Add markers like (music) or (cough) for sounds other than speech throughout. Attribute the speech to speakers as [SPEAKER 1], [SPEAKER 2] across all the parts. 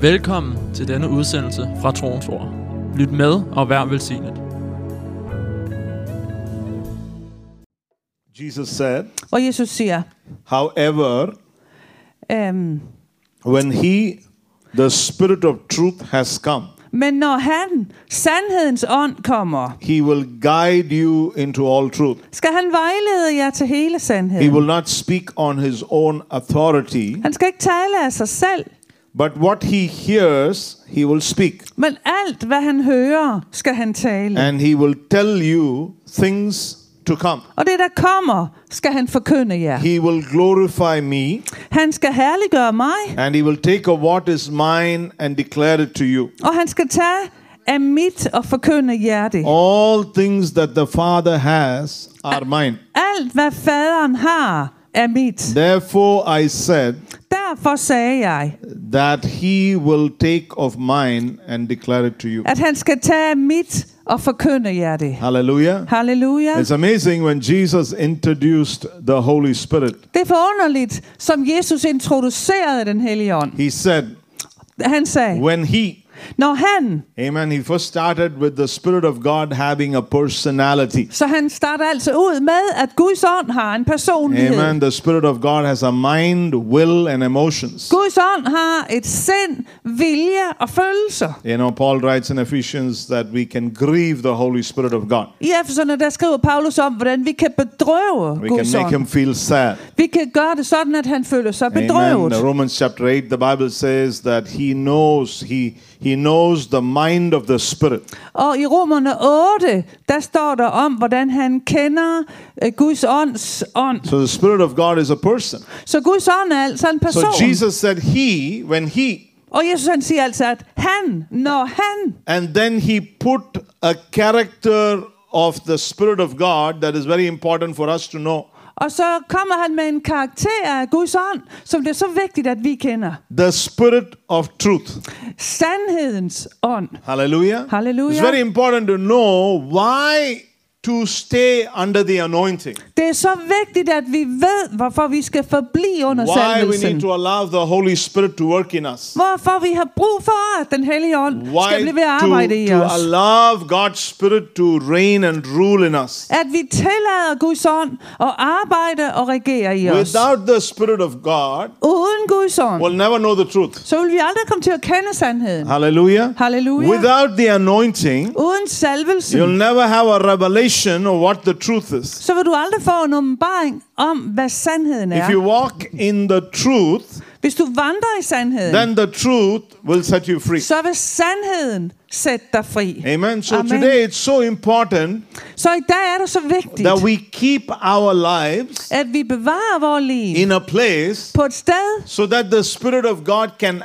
[SPEAKER 1] Velkommen til denne udsendelse fra Troens Ord. Lyt med og vær velsignet.
[SPEAKER 2] Jesus said,
[SPEAKER 3] Og Jesus siger,
[SPEAKER 2] however,
[SPEAKER 3] øhm,
[SPEAKER 2] when he, the Spirit of truth, has come,
[SPEAKER 3] men når han, sandhedens ånd, kommer,
[SPEAKER 2] he will guide you into all truth.
[SPEAKER 3] skal han vejlede jer til hele
[SPEAKER 2] He
[SPEAKER 3] sandheden.
[SPEAKER 2] will not speak on his own authority,
[SPEAKER 3] Han skal ikke tale af sig selv,
[SPEAKER 2] but what he hears, he will speak.
[SPEAKER 3] men alt, hvad han hører, skal han tale.
[SPEAKER 2] And he will tell you things to come.
[SPEAKER 3] Og det, der kommer, skal han forkynde jer.
[SPEAKER 2] He will glorify me,
[SPEAKER 3] Han skal herliggøre mig,
[SPEAKER 2] and he will take of what is mine and declare it to you.
[SPEAKER 3] og han skal tage af mit og forkynde jer det.
[SPEAKER 2] All things that the Father has are mine.
[SPEAKER 3] Alt, hvad faderen har, er mit.
[SPEAKER 2] Therefore, I said,
[SPEAKER 3] Derfor sagde jeg,
[SPEAKER 2] that he will take of mine and declare it to you.
[SPEAKER 3] at han skal tage mit og forkynde jer det.
[SPEAKER 2] Hallelujah.
[SPEAKER 3] Halleluja.
[SPEAKER 2] It's amazing when Jesus introduced the Holy Spirit.
[SPEAKER 3] Det er forunderligt, som Jesus introducerede den hellige ånd.
[SPEAKER 2] He said,
[SPEAKER 3] Han sagde,
[SPEAKER 2] when he,
[SPEAKER 3] når han,
[SPEAKER 2] amen, he first started with the Spirit of God having a personality.
[SPEAKER 3] så han starter altså ud med, at Guds ånd har en personlighed.
[SPEAKER 2] Amen. The Spirit of God has a mind, will, and emotions.
[SPEAKER 3] Guds ånd har et sind, vilje og følelser.
[SPEAKER 2] You know, Paul writes in Ephesians that we can grieve the Holy Spirit of God.
[SPEAKER 3] I Efeserne, der skriver Paulus om, hvordan vi kan bedrøve
[SPEAKER 2] We can make
[SPEAKER 3] ånd.
[SPEAKER 2] him feel sad.
[SPEAKER 3] Vi kan gøre det sådan, at han føler sig
[SPEAKER 2] Amen.
[SPEAKER 3] bedrøvet.
[SPEAKER 2] Romans chapter 8, the Bible says that he knows, he, he knows the mind of the Spirit.
[SPEAKER 3] Og i Romerne 8, der står der om, hvordan han kender øh, Guds ånds ånd.
[SPEAKER 2] So the Spirit of God is a person.
[SPEAKER 3] Så Guds ånd er altså en person.
[SPEAKER 2] So Jesus said he, when he,
[SPEAKER 3] Og Jesus han siger altså, at han, når han,
[SPEAKER 2] and then he put a character of the Spirit of God that is very important for us to know.
[SPEAKER 3] Og så kommer han med en karakter af Guds ånd, som det er så vigtigt, at vi kender.
[SPEAKER 2] The Spirit of truth.
[SPEAKER 3] Sandhedens ånd.
[SPEAKER 2] Hallelujah.
[SPEAKER 3] Hallelujah.
[SPEAKER 2] It's very important to know why to stay under the anointing.
[SPEAKER 3] Det er så vigtigt, at vi ved, hvorfor vi skal forblive under
[SPEAKER 2] Why we need to allow the Holy Spirit to work in us.
[SPEAKER 3] Hvorfor vi har brug for, at den hellige ånd skal
[SPEAKER 2] Why
[SPEAKER 3] blive ved at arbejde i
[SPEAKER 2] to, to allow God's Spirit to reign and rule in us.
[SPEAKER 3] At vi tillader Guds ånd at arbejde og regere i os.
[SPEAKER 2] Without the Spirit of God,
[SPEAKER 3] Uden Guds ånd,
[SPEAKER 2] we'll never know the truth.
[SPEAKER 3] så vil vi aldrig komme til at kende sandheden.
[SPEAKER 2] Hallelujah.
[SPEAKER 3] Halleluja.
[SPEAKER 2] Without the anointing,
[SPEAKER 3] Uden salvelsen,
[SPEAKER 2] you'll never have a revelation of what the truth is.
[SPEAKER 3] så vil du aldrig få en åbenbaring om, hvad sandheden
[SPEAKER 2] If
[SPEAKER 3] er.
[SPEAKER 2] you walk in the truth,
[SPEAKER 3] Hvis du vandrer i sandheden,
[SPEAKER 2] then the truth will set you free.
[SPEAKER 3] så vil sandheden sætte dig fri.
[SPEAKER 2] Amen. So
[SPEAKER 3] Amen.
[SPEAKER 2] today it's so important
[SPEAKER 3] Så i dag er det så vigtigt,
[SPEAKER 2] that we keep our lives
[SPEAKER 3] at vi bevarer vores liv
[SPEAKER 2] in a place
[SPEAKER 3] på et sted,
[SPEAKER 2] so that the Spirit of God can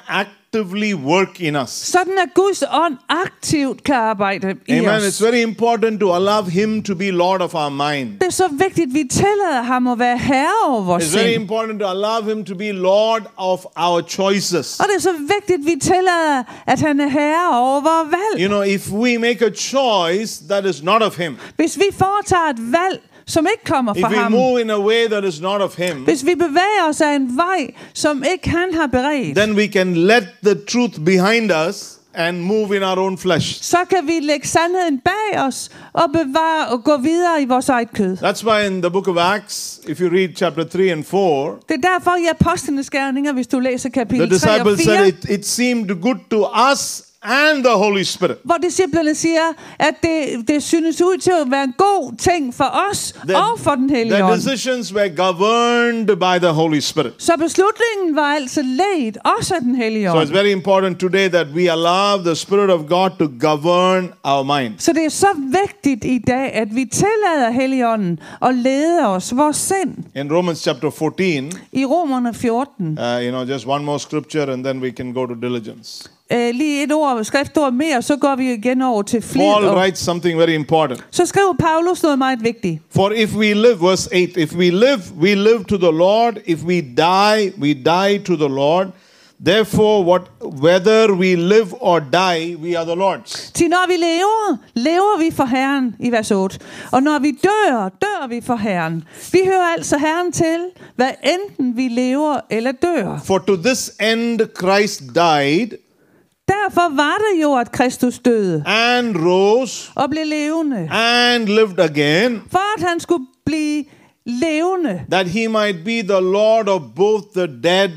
[SPEAKER 2] actively work in us.
[SPEAKER 3] sådan at Guds ånd aktivt kan arbejde i
[SPEAKER 2] Amen.
[SPEAKER 3] os.
[SPEAKER 2] It's very important to allow Him to be Lord of our mind.
[SPEAKER 3] Det er så vigtigt, at vi tillader ham at være herre over vores
[SPEAKER 2] It's very important to allow Him to be Lord of our choices.
[SPEAKER 3] Og det er så vigtigt, at vi tillader, at han er herre over vores valg.
[SPEAKER 2] You know, if we make a choice that is not of Him,
[SPEAKER 3] Hvis vi foretager et valg, som ikke kommer fra ham,
[SPEAKER 2] move in a way that is not of Him,
[SPEAKER 3] hvis vi bevæger os af en vej, som ikke han har beredt,
[SPEAKER 2] then we can let the truth behind us and move in our own flesh.
[SPEAKER 3] så kan vi lægge sandheden bag os og bevare og gå videre i vores eget kød.
[SPEAKER 2] That's why in the book of Acts, if you read chapter 3 and 4,
[SPEAKER 3] Det er derfor i Apostlenes Gerninger, hvis du læser
[SPEAKER 2] the
[SPEAKER 3] kapitel 3 og
[SPEAKER 2] disciples
[SPEAKER 3] 4,
[SPEAKER 2] said it, it seemed good to us and the Holy Spirit.
[SPEAKER 3] hvor disciplerne siger, at det, det synes ud til at være en god ting for os og for den hellige
[SPEAKER 2] the
[SPEAKER 3] ånd.
[SPEAKER 2] decisions were governed by the Holy Spirit.
[SPEAKER 3] Så beslutningen var altså ledt også af den hellige
[SPEAKER 2] So
[SPEAKER 3] ånd.
[SPEAKER 2] it's very important today that we allow the Spirit of God to govern our mind.
[SPEAKER 3] Så det er så vigtigt i dag, at vi tillader Helligånden at lede os, vores sind.
[SPEAKER 2] In Romans chapter 14,
[SPEAKER 3] I Romerne 14,
[SPEAKER 2] uh, you know, just one more scripture and then we can go to diligence.
[SPEAKER 3] Øh, lige et ord, skriftord mere, så går vi igen over til flid.
[SPEAKER 2] Paul
[SPEAKER 3] Og,
[SPEAKER 2] writes something very important.
[SPEAKER 3] så skriver Paulus noget meget vigtigt.
[SPEAKER 2] For if we live, verse 8, if we live, we live to the Lord. If we die, we die to the Lord. Therefore, what, whether we live or die, we are the Lord's.
[SPEAKER 3] Til når vi lever, lever vi for Herren i vers 8. Og når vi dør, dør vi for Herren. Vi hører altså Herren til, hvad enten vi lever eller dør.
[SPEAKER 2] For to this end Christ died,
[SPEAKER 3] Derfor var det jo, at Kristus døde
[SPEAKER 2] and rose
[SPEAKER 3] og blev levende.
[SPEAKER 2] and lived again,
[SPEAKER 3] For at han skulle blive levende.
[SPEAKER 2] that he might be the Lord of both the dead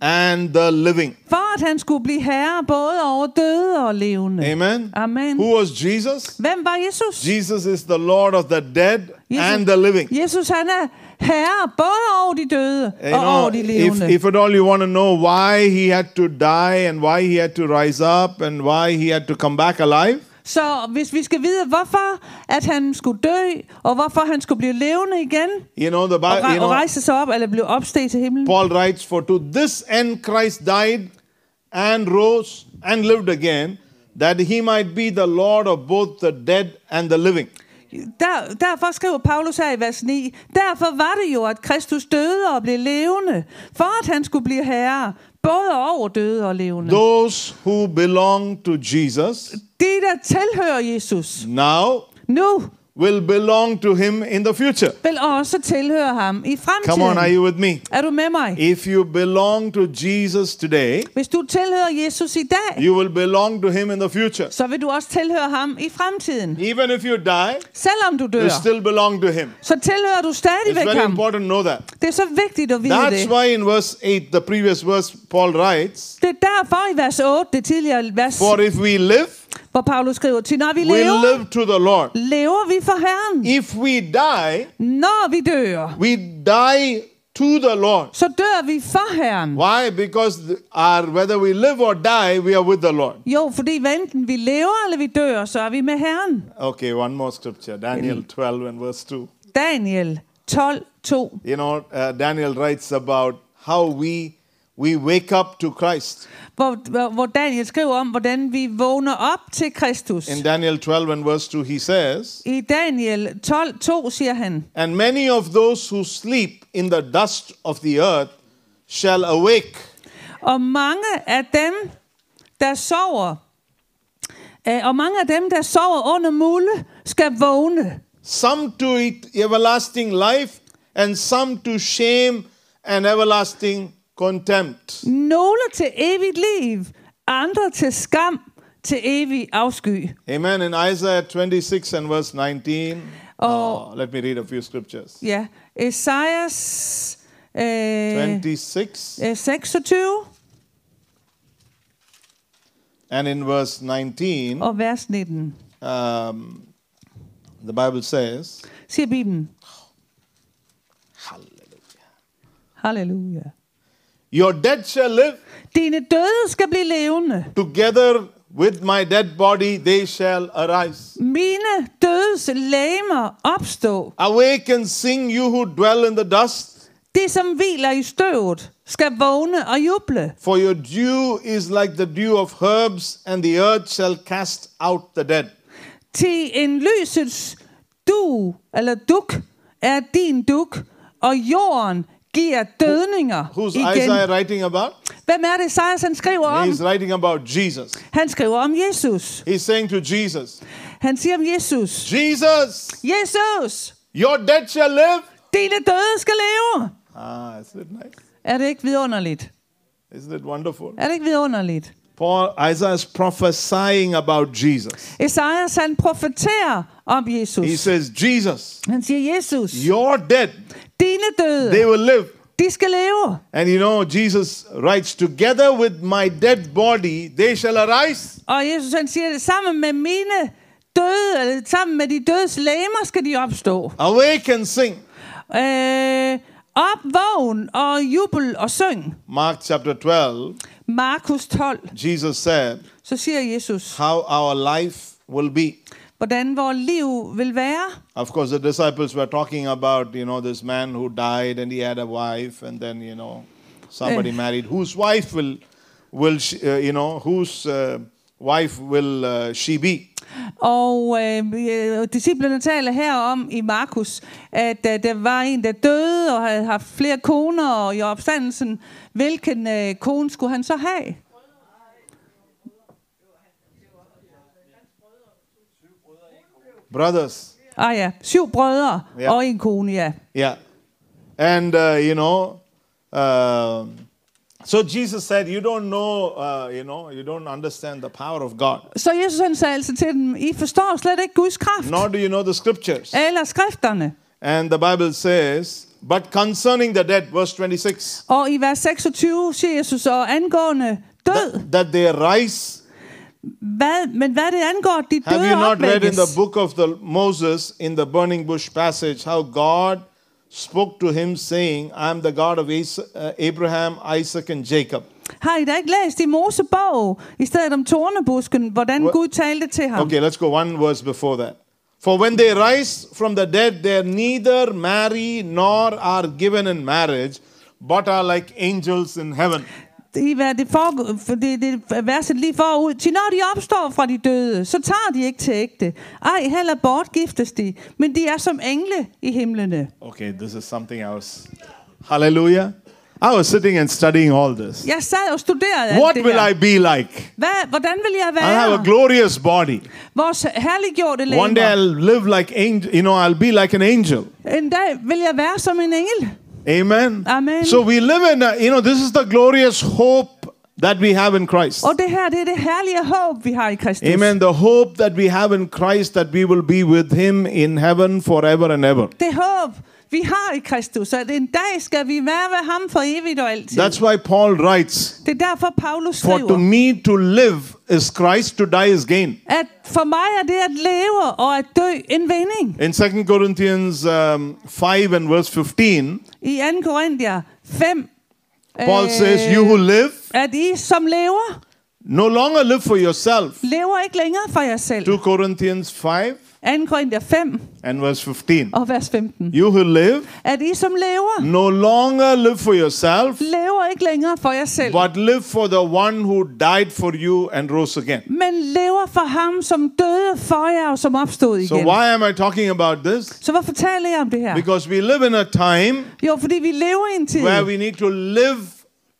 [SPEAKER 2] and the living.
[SPEAKER 3] For at han skulle blive herre både over døde og levende.
[SPEAKER 2] Amen.
[SPEAKER 3] Amen.
[SPEAKER 2] Who was Jesus?
[SPEAKER 3] Hvem var Jesus?
[SPEAKER 2] Jesus is the Lord of the dead
[SPEAKER 3] Jesus-
[SPEAKER 2] and the living.
[SPEAKER 3] Jesus han er herre både over de døde
[SPEAKER 2] You
[SPEAKER 3] og
[SPEAKER 2] know,
[SPEAKER 3] over de
[SPEAKER 2] if,
[SPEAKER 3] levende.
[SPEAKER 2] if at all you want to know why he had to die and why he had to rise up and why he had to come back alive,
[SPEAKER 3] Så hvis vi skal vide, hvorfor at han skulle dø, og hvorfor han skulle blive levende igen,
[SPEAKER 2] you know, the
[SPEAKER 3] og,
[SPEAKER 2] Bible,
[SPEAKER 3] re-
[SPEAKER 2] you
[SPEAKER 3] og
[SPEAKER 2] know,
[SPEAKER 3] rejse sig op, eller blive opsteget til himlen.
[SPEAKER 2] Paul writes, For to this end Christ died and rose and lived again, that he might be the Lord of both the dead and the living.
[SPEAKER 3] Der, derfor skriver Paulus her i vers 9, derfor var det jo, at Kristus døde og blev levende, for at han skulle blive herre, både over døde og levende.
[SPEAKER 2] Those who belong to Jesus
[SPEAKER 3] De, der tilhører Jesus
[SPEAKER 2] now
[SPEAKER 3] nu,
[SPEAKER 2] will belong to him in the future.
[SPEAKER 3] vil også tilhøre ham i
[SPEAKER 2] Come on, are you with me?
[SPEAKER 3] Er du med mig?
[SPEAKER 2] If you belong to Jesus today,
[SPEAKER 3] Hvis du tilhører Jesus i dag,
[SPEAKER 2] you will belong to him in the future.
[SPEAKER 3] så vil du også tilhøre ham i fremtiden.
[SPEAKER 2] Even if you die,
[SPEAKER 3] Selvom du
[SPEAKER 2] you
[SPEAKER 3] dør,
[SPEAKER 2] still belong to him.
[SPEAKER 3] så tilhører du
[SPEAKER 2] It's
[SPEAKER 3] stadigvæk
[SPEAKER 2] very
[SPEAKER 3] ham.
[SPEAKER 2] important to know that.
[SPEAKER 3] Det er så vigtigt at vide
[SPEAKER 2] That's
[SPEAKER 3] det.
[SPEAKER 2] why in verse 8, the previous verse, Paul writes,
[SPEAKER 3] Det er derfor i vers 8, det tidligere vers,
[SPEAKER 2] For if we live,
[SPEAKER 3] hvor Paulus skriver, til når vi
[SPEAKER 2] we
[SPEAKER 3] lever,
[SPEAKER 2] live to the Lord.
[SPEAKER 3] lever vi for Herren.
[SPEAKER 2] If we die,
[SPEAKER 3] Når vi dør,
[SPEAKER 2] we die to the Lord.
[SPEAKER 3] så dør vi for Herren.
[SPEAKER 2] Why? Because our, whether we live or die, we are with the Lord.
[SPEAKER 3] Jo, fordi hvad enten vi lever eller vi dør, så er vi med Herren.
[SPEAKER 2] Okay, one more scripture Daniel 12 and verse 2.
[SPEAKER 3] Daniel 12, 2.
[SPEAKER 2] You know, uh, Daniel writes about how we we wake up to Christ.
[SPEAKER 3] Hvor, Daniel skriver om, hvordan vi vågner op til Kristus.
[SPEAKER 2] In Daniel 12 and verse 2, he says,
[SPEAKER 3] I Daniel 12, 2 siger han,
[SPEAKER 2] And many of those who sleep in the dust of the earth shall awake,
[SPEAKER 3] og mange af dem, der sover, øh, og mange af dem, der sover under mulde, skal vågne.
[SPEAKER 2] some to everlasting life, and some to shame and everlasting contempt.
[SPEAKER 3] Nogle til evigt liv, andre til skam, til evig afsky.
[SPEAKER 2] Amen. In Isaiah 26 and verse 19,
[SPEAKER 3] Oh.
[SPEAKER 2] uh, let me read a few scriptures.
[SPEAKER 3] Ja, Esajas øh,
[SPEAKER 2] 26
[SPEAKER 3] øh, 26
[SPEAKER 2] and in verse 19,
[SPEAKER 3] og vers 19,
[SPEAKER 2] um, the Bible says,
[SPEAKER 3] siger Bibelen.
[SPEAKER 2] Hallelujah.
[SPEAKER 3] Halleluja.
[SPEAKER 2] Your dead shall live,
[SPEAKER 3] Dine døde skal blive levende.
[SPEAKER 2] together with my dead body they shall arise.
[SPEAKER 3] Mine dødes læmer opstå.
[SPEAKER 2] Awake and sing, you who dwell in the dust,
[SPEAKER 3] Det, som hviler i støvet, skal vågne og juble.
[SPEAKER 2] for your dew is like the dew of herbs, and the earth shall cast out the dead.
[SPEAKER 3] Til en lysets du, eller duk, er din duk, og jorden giver dødninger
[SPEAKER 2] Who's
[SPEAKER 3] igen.
[SPEAKER 2] Isaiah writing about?
[SPEAKER 3] Hvem er det, Esajas han skriver om?
[SPEAKER 2] He's writing about Jesus.
[SPEAKER 3] Han skriver om Jesus.
[SPEAKER 2] He's saying to Jesus,
[SPEAKER 3] Han siger om Jesus.
[SPEAKER 2] Jesus,
[SPEAKER 3] Jesus,
[SPEAKER 2] your dead shall live.
[SPEAKER 3] dine døde skal leve.
[SPEAKER 2] Ah, isn't it nice?
[SPEAKER 3] Er det ikke vidunderligt?
[SPEAKER 2] Isn't it wonderful?
[SPEAKER 3] Er det ikke vidunderligt?
[SPEAKER 2] Paul Isaiah is prophesying about Jesus.
[SPEAKER 3] Esajas han profeterer om Jesus.
[SPEAKER 2] He says, Jesus,
[SPEAKER 3] Han siger, Jesus,
[SPEAKER 2] your dead,
[SPEAKER 3] dine døde,
[SPEAKER 2] they will live.
[SPEAKER 3] de skal leve.
[SPEAKER 2] And you know, Jesus writes, Together with my dead body, they shall arise.
[SPEAKER 3] Og Jesus han siger, det sammen med mine døde, eller sammen med de dødes læmer skal de opstå.
[SPEAKER 2] Awake and sing.
[SPEAKER 3] Øh, op, vågn og jubel og syng.
[SPEAKER 2] Mark chapter 12,
[SPEAKER 3] Markus 12,
[SPEAKER 2] Jesus said,
[SPEAKER 3] så siger Jesus,
[SPEAKER 2] How our life will be.
[SPEAKER 3] Hvordan vores liv vil være.
[SPEAKER 2] Of course, the disciples were talking about, you know, this man who died and he had a wife, and then, you know, somebody
[SPEAKER 3] Eh.
[SPEAKER 2] married. Whose wife will, will she, uh, you know, whose uh, wife will uh, she be?
[SPEAKER 3] Og øh, disciplerne taler her om i Markus, at øh, der var en, der døde og havde haft flere koner, og i opstandelsen, hvilken øh, kone skulle han så have?
[SPEAKER 2] Brothers.
[SPEAKER 3] Ah ja, syv brødre
[SPEAKER 2] Ja.
[SPEAKER 3] og en kone, ja.
[SPEAKER 2] Yeah. And, uh, you know, uh, So Jesus said, You don't know, uh, you know, you don't understand the power of God,
[SPEAKER 3] Så Jesus han sagde altså til dem, I forstår slet ikke Guds kraft.
[SPEAKER 2] nor do you know the scriptures.
[SPEAKER 3] Eller skrifterne.
[SPEAKER 2] And the Bible says, But concerning the dead, verse 26,
[SPEAKER 3] Og i vers 26 siger Jesus, og angående død,
[SPEAKER 2] that, that they rise.
[SPEAKER 3] Men hvad det angår, de
[SPEAKER 2] Have you not read in the book of the Moses in the burning bush passage how God spoke to him saying, I am the God of uh, Abraham, Isaac, and Jacob.
[SPEAKER 3] Har I da ikke læst i Mosebog, i stedet om tornebusken, hvordan
[SPEAKER 2] What-
[SPEAKER 3] Gud talte til ham?
[SPEAKER 2] Okay, let's go one verse before that. For when they rise from the dead, they neither marry nor are given in marriage, but are like angels in heaven.
[SPEAKER 3] I hvad det, for, for det, det er verset lige forud. Til når de opstår fra de døde, så tager de ikke til ægte. Ej, heller bortgiftes de, men de er som engle i himlene.
[SPEAKER 2] Okay, this is something I was. Hallelujah. I was sitting and studying all this.
[SPEAKER 3] Jeg sad og studerede
[SPEAKER 2] What will
[SPEAKER 3] her.
[SPEAKER 2] I be like?
[SPEAKER 3] Hvad, hvordan vil jeg
[SPEAKER 2] I'll have a
[SPEAKER 3] være?
[SPEAKER 2] glorious body.
[SPEAKER 3] Vores herliggjorte
[SPEAKER 2] One day. I'll live like angel. You know, I'll be like an angel.
[SPEAKER 3] En dag vil jeg være som en engel.
[SPEAKER 2] Amen.
[SPEAKER 3] Amen.
[SPEAKER 2] So we live in. A, you know, this is the glorious hope that we have in Christ.
[SPEAKER 3] Det det det herlige håb, vi har i Kristus.
[SPEAKER 2] Amen. The hope that we have in Christ that we will be with Him in heaven forever and ever.
[SPEAKER 3] Det håb, vi har i Kristus, at en dag skal vi være ved ham for evigt og altid.
[SPEAKER 2] That's why Paul writes,
[SPEAKER 3] det er derfor, Paulus
[SPEAKER 2] For to me to live is Christ, to die is gain.
[SPEAKER 3] at for mig er det at leve og at dø en vinding.
[SPEAKER 2] In 2 Corinthians um, 5 and verse 15,
[SPEAKER 3] I 2. Korinther 5,
[SPEAKER 2] Paul
[SPEAKER 3] øh,
[SPEAKER 2] says, You who live, er
[SPEAKER 3] at I som lever,
[SPEAKER 2] no longer live for yourself.
[SPEAKER 3] lever ikke længere for jer selv.
[SPEAKER 2] 2 Corinthians 5
[SPEAKER 3] 2. Korinther 5
[SPEAKER 2] and verse 15.
[SPEAKER 3] og vers 15.
[SPEAKER 2] You who live,
[SPEAKER 3] At I som lever,
[SPEAKER 2] no longer live for yourself,
[SPEAKER 3] lever ikke længere for jer selv,
[SPEAKER 2] but live for the one who died for you and rose again.
[SPEAKER 3] men lever for ham, som døde for jer og som opstod
[SPEAKER 2] So
[SPEAKER 3] igen.
[SPEAKER 2] why am I talking about this?
[SPEAKER 3] Så hvorfor taler jeg om det her?
[SPEAKER 2] Because we live in a time
[SPEAKER 3] Jo, fordi vi lever i en tid,
[SPEAKER 2] where we need to live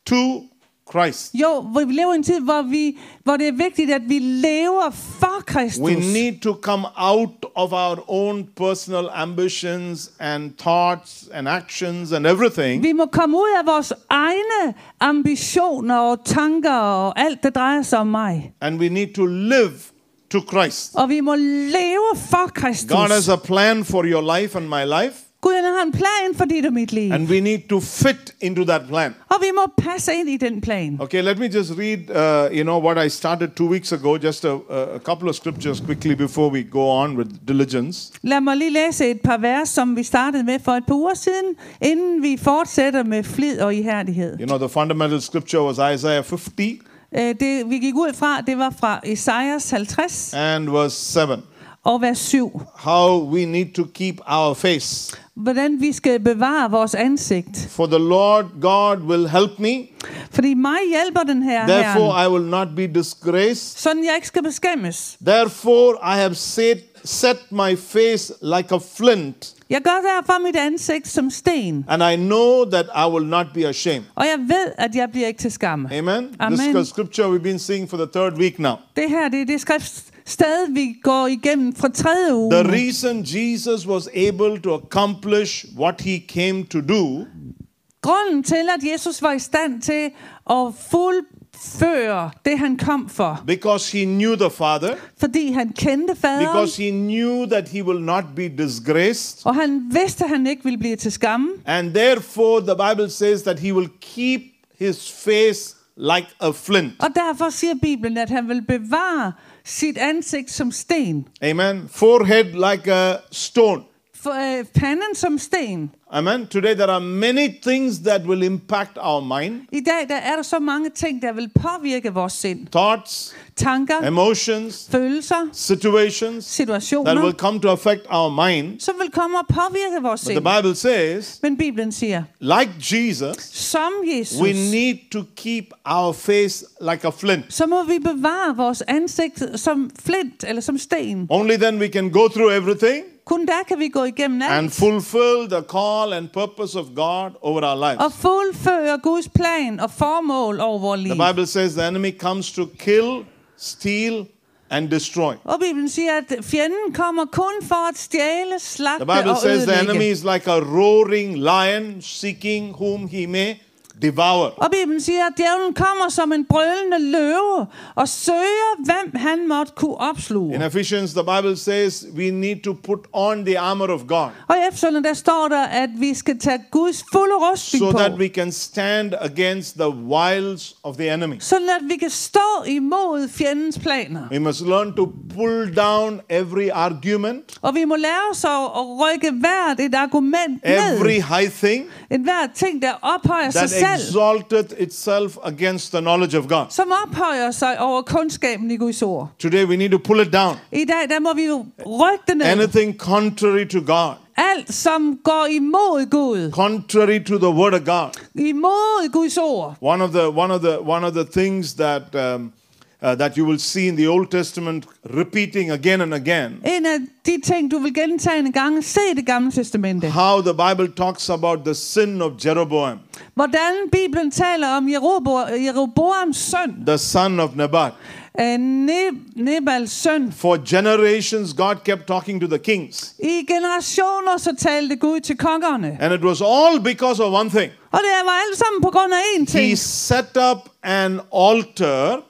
[SPEAKER 2] to Christ.
[SPEAKER 3] jo, vi lever i en tid, hvor, vi, hvor det er vigtigt, at vi lever for Kristus.
[SPEAKER 2] We need to come out of our own personal ambitions and thoughts and actions and everything
[SPEAKER 3] Vi må komme ud af vores egne ambitioner og tanker og alt, der drejer sig om mig.
[SPEAKER 2] and we need to live to Christ.
[SPEAKER 3] Og vi må leve for Kristus.
[SPEAKER 2] God has a plan for your life and my life,
[SPEAKER 3] Gud han har en plan for dit og mit liv.
[SPEAKER 2] and we need to fit into that plan.
[SPEAKER 3] Og vi må passe ind i den plan.
[SPEAKER 2] Okay, let me just read, uh, you know, what I started two weeks ago, just a, a couple of scriptures quickly before we go on with diligence.
[SPEAKER 3] Lad mig lige læse et par vers, som vi startede med for et par uger siden, inden vi fortsætter med flid og ihærdighed.
[SPEAKER 2] You know, the fundamental scripture was Isaiah 50
[SPEAKER 3] Øh, Det, vi gik ud fra, det var fra Esajas 50
[SPEAKER 2] and verse 7.
[SPEAKER 3] og vers 7.
[SPEAKER 2] How we need to keep our face.
[SPEAKER 3] Hvordan vi skal bevare vores ansigt.
[SPEAKER 2] For the Lord God will help me,
[SPEAKER 3] Fordi mig hjælper den her
[SPEAKER 2] therefore
[SPEAKER 3] herren,
[SPEAKER 2] I will not be disgraced.
[SPEAKER 3] sådan jeg ikke skal beskæmmes.
[SPEAKER 2] Therefore I have set, set my face like a flint,
[SPEAKER 3] Jeg gør derfor mit ansigt som sten,
[SPEAKER 2] and I know that I will not be ashamed.
[SPEAKER 3] og jeg ved, at jeg bliver ikke til skamme.
[SPEAKER 2] Amen.
[SPEAKER 3] Amen.
[SPEAKER 2] This is scripture we've been seeing for the third week now.
[SPEAKER 3] Det her det er det skriftsted, vi går igennem fra tredje uge.
[SPEAKER 2] The reason Jesus was able to accomplish what he came to do
[SPEAKER 3] Grunden til, at Jesus var i stand til at fuldføre det, han kom for,
[SPEAKER 2] because he knew the Father,
[SPEAKER 3] fordi han kendte faderen,
[SPEAKER 2] because he knew that he will not be disgraced,
[SPEAKER 3] og han vidste, at han ikke ville blive til skamme.
[SPEAKER 2] and therefore the Bible says that he will keep his face like a flint.
[SPEAKER 3] Og derfor siger Bibelen, at han vil bevare sit ansigt som sten.
[SPEAKER 2] Amen. Forehead like a stone.
[SPEAKER 3] Øh, panden som sten.
[SPEAKER 2] Amen. Today there are many things that will impact our mind,
[SPEAKER 3] I dag der er der så mange ting, der vil påvirke vores sind.
[SPEAKER 2] thoughts,
[SPEAKER 3] Tanker,
[SPEAKER 2] emotions,
[SPEAKER 3] følelser,
[SPEAKER 2] situations
[SPEAKER 3] situationer, that
[SPEAKER 2] will come to affect our mind.
[SPEAKER 3] som vil komme og påvirke vores sind.
[SPEAKER 2] But the. Bible says,
[SPEAKER 3] Men Bibelen siger,
[SPEAKER 2] like Jesus,
[SPEAKER 3] som Jesus,
[SPEAKER 2] we need to keep our face like a flint.
[SPEAKER 3] så må vi bevare vores ansigt som flint eller som sten.
[SPEAKER 2] Only then we can go through everything
[SPEAKER 3] Kun der kan vi gå igennem
[SPEAKER 2] and
[SPEAKER 3] alt
[SPEAKER 2] fulfill the call and purpose of God over our
[SPEAKER 3] og
[SPEAKER 2] lives.
[SPEAKER 3] fuldføre Guds plan og formål over vores liv.
[SPEAKER 2] The Bible says the enemy comes to kill, steal, and destroy.
[SPEAKER 3] Og Bibelen siger, at fjenden kommer kun for at stjæle, slagte
[SPEAKER 2] The Bible
[SPEAKER 3] og
[SPEAKER 2] says the enemy
[SPEAKER 3] ødelægge.
[SPEAKER 2] is like a roaring lion seeking whom he may devour.
[SPEAKER 3] Og Bibelen siger, at djævlen kommer som en brølende løve og søger, hvem han måtte kunne opsluge.
[SPEAKER 2] In Ephesians, the Bible says we need to put on the armor of God
[SPEAKER 3] Og i Efeserne, der står der, at vi skal tage Guds fulde rustning
[SPEAKER 2] so
[SPEAKER 3] på,
[SPEAKER 2] that we can stand against the wiles of the enemy.
[SPEAKER 3] sådan at vi kan stå imod fjendens planer.
[SPEAKER 2] We must learn to pull down every argument,
[SPEAKER 3] Og vi må lære os at, rykke hvert et argument
[SPEAKER 2] every
[SPEAKER 3] ned.
[SPEAKER 2] high thing
[SPEAKER 3] En hver ting, der ophøjer sig
[SPEAKER 2] that
[SPEAKER 3] selv,
[SPEAKER 2] exalted itself against the knowledge of God.
[SPEAKER 3] som ophøjer sig over kundskaben i Guds ord.
[SPEAKER 2] Today we need to pull it down.
[SPEAKER 3] I dag, der må vi jo rykke det ned.
[SPEAKER 2] Anything contrary to God,
[SPEAKER 3] Alt, som går imod Gud,
[SPEAKER 2] contrary to the word of God.
[SPEAKER 3] imod Guds ord.
[SPEAKER 2] One of the one of the one of the things that um, uh, that you will see in the Old Testament repeating again and again.
[SPEAKER 3] En af de ting, du vil gentage en gang, se det gamle testamente.
[SPEAKER 2] How the Bible talks about the sin of Jeroboam,
[SPEAKER 3] Hvordan Bibelen taler om Jerobo- Jeroboams søn,
[SPEAKER 2] the son of Nebat.
[SPEAKER 3] øh, Ne- Nebals søn.
[SPEAKER 2] For generations, God kept talking to the kings,
[SPEAKER 3] I generationer så talte Gud til kongerne.
[SPEAKER 2] and it was all because of one thing.
[SPEAKER 3] Og det var alt sammen på grund af én ting.
[SPEAKER 2] He set up an altar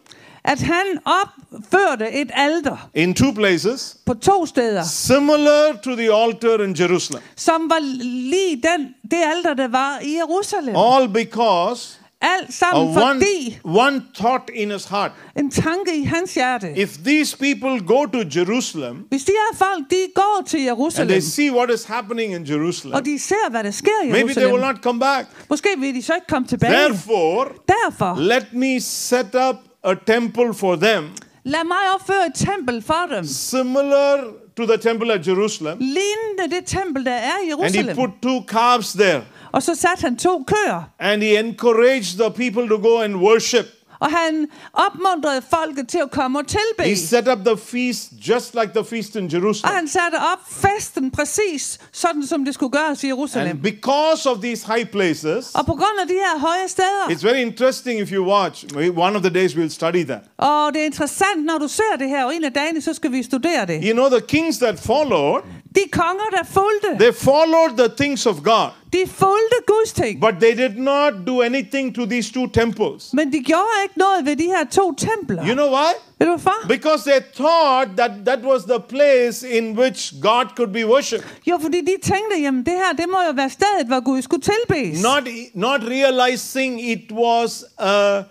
[SPEAKER 3] At han opførte et alter
[SPEAKER 2] in two places,
[SPEAKER 3] på to steder,
[SPEAKER 2] similar to the altar in Jerusalem.
[SPEAKER 3] som var lige den, det alter, der var i Jerusalem.
[SPEAKER 2] All because
[SPEAKER 3] Alt sammen
[SPEAKER 2] one,
[SPEAKER 3] fordi
[SPEAKER 2] one thought in his heart.
[SPEAKER 3] en tanke i hans hjerte.
[SPEAKER 2] If these people go to Jerusalem
[SPEAKER 3] Hvis de her folk, de går til
[SPEAKER 2] and
[SPEAKER 3] Jerusalem,
[SPEAKER 2] they see what is happening in Jerusalem,
[SPEAKER 3] og de ser, hvad der sker i
[SPEAKER 2] maybe they will
[SPEAKER 3] Jerusalem,
[SPEAKER 2] not come back.
[SPEAKER 3] måske vil de så ikke komme tilbage.
[SPEAKER 2] Therefore,
[SPEAKER 3] Derfor,
[SPEAKER 2] let me set up a temple for them
[SPEAKER 3] lad mig opføre et tempel for dem.
[SPEAKER 2] similar to the temple at Jerusalem.
[SPEAKER 3] Lignende det tempel, der er i
[SPEAKER 2] And he put two calves there.
[SPEAKER 3] Og så satte han to køer,
[SPEAKER 2] And he encouraged the people to go and worship.
[SPEAKER 3] Og han opmuntrede folket til at komme og tilbe.
[SPEAKER 2] He set up the feast just like the feast in
[SPEAKER 3] Og
[SPEAKER 2] Jerusalem.
[SPEAKER 3] han satte op festen præcis, sådan som det skulle gøres i Jerusalem.
[SPEAKER 2] And because of these high places,
[SPEAKER 3] Og på grund af de her høje steder,
[SPEAKER 2] it's very interesting if you watch. One of the days we'll study that.
[SPEAKER 3] og det er interessant, når du ser det her, og en af dagene, så skal vi studere det.
[SPEAKER 2] You know, the kings that followed,
[SPEAKER 3] De konger, der fulgte,
[SPEAKER 2] they followed the things of God,
[SPEAKER 3] de fulgte Guds ting.
[SPEAKER 2] but they did not do anything to these two temples.
[SPEAKER 3] Men de gjorde ikke noget ved de her to templer.
[SPEAKER 2] You know why?
[SPEAKER 3] Ved du hvorfor?
[SPEAKER 2] Because they thought that that was the place in which God could be worshipped.
[SPEAKER 3] Jo, fordi de tænkte, jamen det her, det må jo være stedet, hvor Gud skulle tilbes.
[SPEAKER 2] Not, not realizing it was a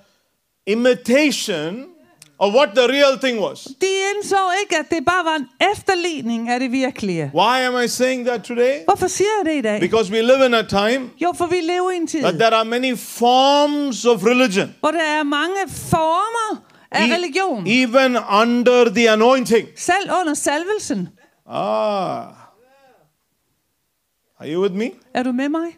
[SPEAKER 2] imitation of what the real thing was.
[SPEAKER 3] De indså ikke, at det bare var en efterligning af det virkelige.
[SPEAKER 2] Why am I saying that today?
[SPEAKER 3] Hvorfor siger jeg det i dag?
[SPEAKER 2] Because we live in a time
[SPEAKER 3] Jo, for vi lever i en tid,
[SPEAKER 2] that there are many forms of religion,
[SPEAKER 3] hvor der er mange former af
[SPEAKER 2] e-
[SPEAKER 3] religion.
[SPEAKER 2] even under the anointing.
[SPEAKER 3] Selv under salvelsen.
[SPEAKER 2] Ah. Are you with me?
[SPEAKER 3] Er du med mig?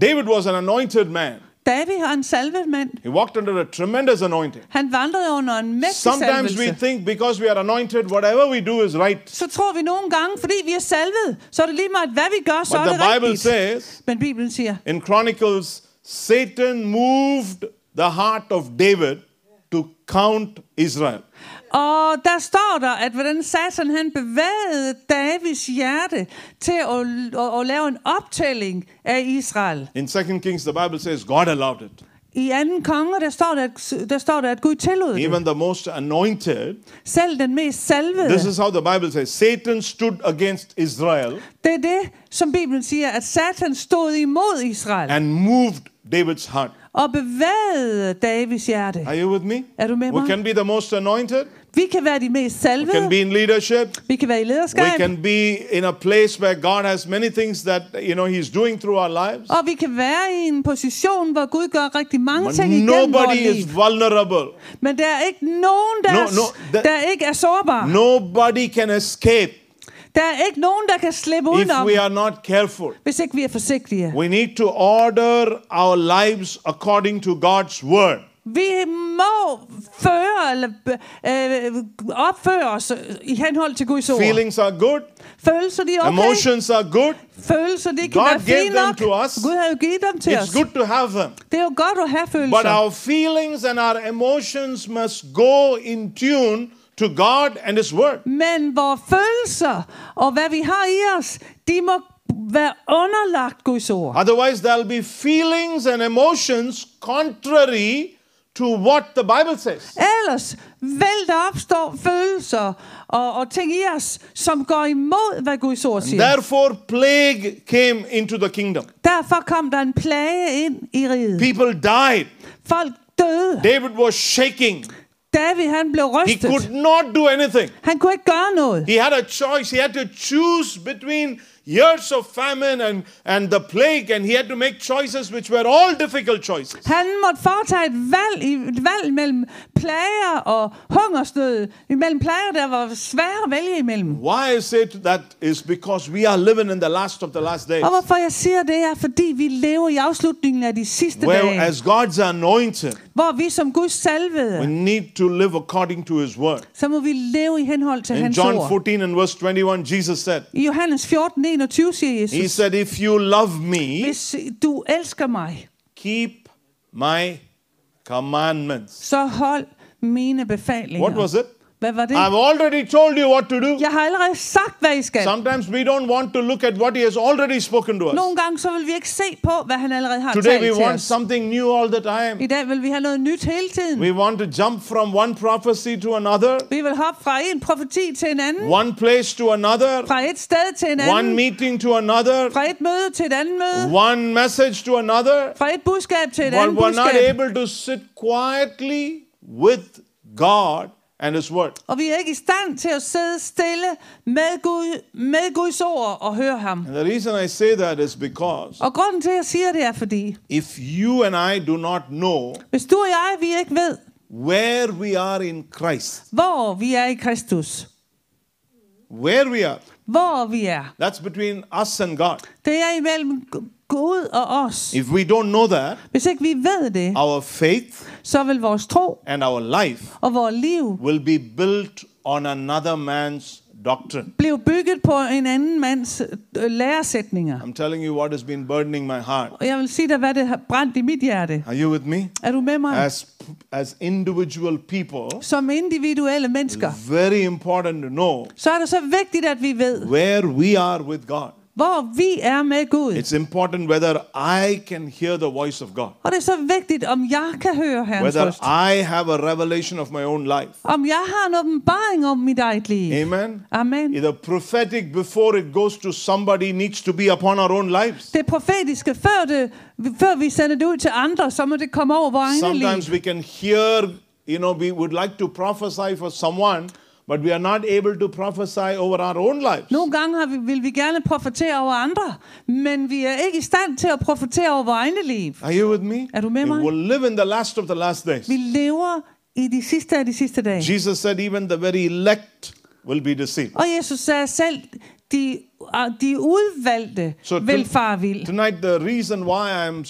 [SPEAKER 2] David was an anointed man.
[SPEAKER 3] David var en salvet mand.
[SPEAKER 2] He walked under a tremendous anointing.
[SPEAKER 3] Han vandrede under en mægtig
[SPEAKER 2] Sometimes we think because we are anointed, whatever we do is right.
[SPEAKER 3] Så tror vi nogle gange, fordi vi er salvet, så er det lige meget, hvad vi gør, så
[SPEAKER 2] But
[SPEAKER 3] er
[SPEAKER 2] the
[SPEAKER 3] det
[SPEAKER 2] Bible
[SPEAKER 3] rigtigt.
[SPEAKER 2] says
[SPEAKER 3] Men Bibelen siger,
[SPEAKER 2] in Chronicles, Satan moved the heart of David to count Israel.
[SPEAKER 3] Og der står der, at hvordan Satan han bevægede Davids hjerte til at, at, at lave en optælling af Israel.
[SPEAKER 2] In 2 Kings, the Bible says God allowed it.
[SPEAKER 3] I anden konger, der står der, at- der står der, at Gud tillod det.
[SPEAKER 2] Even the most anointed,
[SPEAKER 3] Selv den mest salvede.
[SPEAKER 2] this is how the Bible says Satan stood against Israel
[SPEAKER 3] Det er det, som Bibelen siger, at Satan stod imod Israel
[SPEAKER 2] and moved David's heart.
[SPEAKER 3] og bevægede Davids hjerte.
[SPEAKER 2] Are you with me?
[SPEAKER 3] Er du med
[SPEAKER 2] We
[SPEAKER 3] mig?
[SPEAKER 2] can be the most anointed,
[SPEAKER 3] Vi kan være de mest
[SPEAKER 2] we can
[SPEAKER 3] salvede.
[SPEAKER 2] be in leadership,
[SPEAKER 3] Vi kan være i lederskab.
[SPEAKER 2] we can be in a place where God has many things that you know He's doing through our lives.
[SPEAKER 3] Og vi kan være i en position, hvor Gud gør rigtig mange
[SPEAKER 2] But
[SPEAKER 3] ting igennem vores
[SPEAKER 2] nobody
[SPEAKER 3] liv.
[SPEAKER 2] is vulnerable.
[SPEAKER 3] Men der er ikke nogen, der,
[SPEAKER 2] No, no, that-
[SPEAKER 3] der ikke er sårbare.
[SPEAKER 2] Nobody can escape
[SPEAKER 3] Der er ikke nogen, der kan slippe
[SPEAKER 2] if
[SPEAKER 3] udenom,
[SPEAKER 2] we are not careful.
[SPEAKER 3] hvis ikke vi er forsigtige.
[SPEAKER 2] We need to order our lives according to God's word.
[SPEAKER 3] Vi må føre eller øh, opføre os i henhold til Guds ord.
[SPEAKER 2] Feelings are good,
[SPEAKER 3] Følelser, de er okay.
[SPEAKER 2] emotions are good.
[SPEAKER 3] Følelser, de kan
[SPEAKER 2] God
[SPEAKER 3] være
[SPEAKER 2] gave
[SPEAKER 3] fine
[SPEAKER 2] them
[SPEAKER 3] nok.
[SPEAKER 2] to us.
[SPEAKER 3] Gud har jo givet dem til os.
[SPEAKER 2] It's good to have them.
[SPEAKER 3] Det er jo godt at have
[SPEAKER 2] But
[SPEAKER 3] følelser.
[SPEAKER 2] our feelings and our emotions must go in tune to God and His word.
[SPEAKER 3] Men vores følelser og hvad vi har i os, de må Vær underlagt Guds ord.
[SPEAKER 2] Otherwise, there'll be feelings and emotions contrary to what the Bible says.
[SPEAKER 3] Ellers vil der opstå følelser og, og ting i os, som går imod, hvad Guds ord siger.
[SPEAKER 2] Therefore, plague came into the kingdom.
[SPEAKER 3] Derfor kom der en plage ind i riget.
[SPEAKER 2] People died.
[SPEAKER 3] Folk døde.
[SPEAKER 2] David was shaking.
[SPEAKER 3] David han blev
[SPEAKER 2] He
[SPEAKER 3] rystet.
[SPEAKER 2] could not do anything.
[SPEAKER 3] Han kunne ikke gøre noget.
[SPEAKER 2] He had a choice. He had to choose between years of famine and, and the plague, and he had to make choices which were all difficult choices.
[SPEAKER 3] Han måtte foretage et valg, et valg mellem plager og hungersnød. Imellem plager, der var svære at vælge imellem.
[SPEAKER 2] Why I say that is because we are living in the last of the last days.
[SPEAKER 3] Og hvorfor jeg siger det er, fordi vi lever i afslutningen af de sidste
[SPEAKER 2] Where,
[SPEAKER 3] dage,
[SPEAKER 2] as God's anointed,
[SPEAKER 3] hvor vi som Guds
[SPEAKER 2] we
[SPEAKER 3] salvede,
[SPEAKER 2] need to live according to His word.
[SPEAKER 3] så må vi leve i henhold til
[SPEAKER 2] In
[SPEAKER 3] hans
[SPEAKER 2] John
[SPEAKER 3] ord.
[SPEAKER 2] 14 and verse 21, Jesus said,
[SPEAKER 3] I Johannes 14, 21 siger
[SPEAKER 2] He
[SPEAKER 3] Jesus,
[SPEAKER 2] said, If you love me,
[SPEAKER 3] hvis du elsker mig,
[SPEAKER 2] keep my commandments.
[SPEAKER 3] så hold mine befalinger.
[SPEAKER 2] What was it?
[SPEAKER 3] Hvad var det?
[SPEAKER 2] I've already told you what to do.
[SPEAKER 3] Jeg har allerede sagt, hvad I skal.
[SPEAKER 2] Sometimes we don't want to look at what He has already spoken to us.
[SPEAKER 3] Nogle gange så vil vi ikke se på, hvad han allerede har
[SPEAKER 2] Today we
[SPEAKER 3] talt til
[SPEAKER 2] want
[SPEAKER 3] os.
[SPEAKER 2] something new all the time.
[SPEAKER 3] I dag vil vi have noget nyt hele tiden.
[SPEAKER 2] We want to jump from one prophecy to another,
[SPEAKER 3] Vi vil hoppe fra en profeti til en anden,
[SPEAKER 2] one place to another,
[SPEAKER 3] fra et sted til en
[SPEAKER 2] one
[SPEAKER 3] anden,
[SPEAKER 2] meeting to another,
[SPEAKER 3] fra et møde til et andet møde,
[SPEAKER 2] one message to another.
[SPEAKER 3] fra et budskab til et
[SPEAKER 2] But
[SPEAKER 3] andet
[SPEAKER 2] we're not
[SPEAKER 3] budskab.
[SPEAKER 2] able to sit quietly with God and His Word.
[SPEAKER 3] Og vi er ikke i stand til at sidde stille med, Gud, med Guds ord og høre ham.
[SPEAKER 2] And the reason I say that is because
[SPEAKER 3] Og grunden til, at jeg siger det, er fordi,
[SPEAKER 2] if you and I do not know
[SPEAKER 3] hvis du og jeg, vi ikke ved,
[SPEAKER 2] where we are in Christ,
[SPEAKER 3] hvor vi er i Kristus,
[SPEAKER 2] where we are,
[SPEAKER 3] hvor vi er,
[SPEAKER 2] that's between us and God.
[SPEAKER 3] det er imellem Gu- Gud og os.
[SPEAKER 2] If we don't know that,
[SPEAKER 3] Hvis ikke vi ved det,
[SPEAKER 2] our faith
[SPEAKER 3] så vil vores tro
[SPEAKER 2] and our life
[SPEAKER 3] og vores liv
[SPEAKER 2] will be built on another man's doctrine.
[SPEAKER 3] blive bygget på en anden mands øh, læresætninger.
[SPEAKER 2] I'm telling you what has been burdening my heart.
[SPEAKER 3] Og jeg vil sige dig, hvad det har brændt i mit hjerte.
[SPEAKER 2] Are you with me?
[SPEAKER 3] Er du med mig?
[SPEAKER 2] As as individual people,
[SPEAKER 3] Som individuelle mennesker,
[SPEAKER 2] very important to know
[SPEAKER 3] så er det så vigtigt, at vi ved,
[SPEAKER 2] where we are with God.
[SPEAKER 3] Hvor vi er med Gud.
[SPEAKER 2] It's important whether I can hear the voice of God,
[SPEAKER 3] Og det er så vigtigt, om jeg kan høre Herrens
[SPEAKER 2] whether
[SPEAKER 3] røst.
[SPEAKER 2] I have a revelation of my own life.
[SPEAKER 3] Om jeg har en åbenbaring om mit eget liv.
[SPEAKER 2] Amen.
[SPEAKER 3] Amen.
[SPEAKER 2] The prophetic before it goes to somebody needs to be upon our own lives.
[SPEAKER 3] Det profetiske, før, det, før vi sender det ud til andre, så må det komme over vores egne liv.
[SPEAKER 2] Sometimes we can hear, you know, we would like to prophesy for someone, but we are not able to prophesy over our own lives.
[SPEAKER 3] Nogle gange har vi, vil vi gerne profetere over andre, men vi er ikke i stand til at profetere over vores egne liv.
[SPEAKER 2] Are you with me?
[SPEAKER 3] Er du med
[SPEAKER 2] We will live in the last of the last days.
[SPEAKER 3] Vi lever i de sidste af de sidste dage.
[SPEAKER 2] Jesus said, even the very elect will be deceived.
[SPEAKER 3] Og Jesus sagde selv, de, ah, de udvalgte
[SPEAKER 2] So
[SPEAKER 3] vil far vild.
[SPEAKER 2] Tonight, the reason why I'm,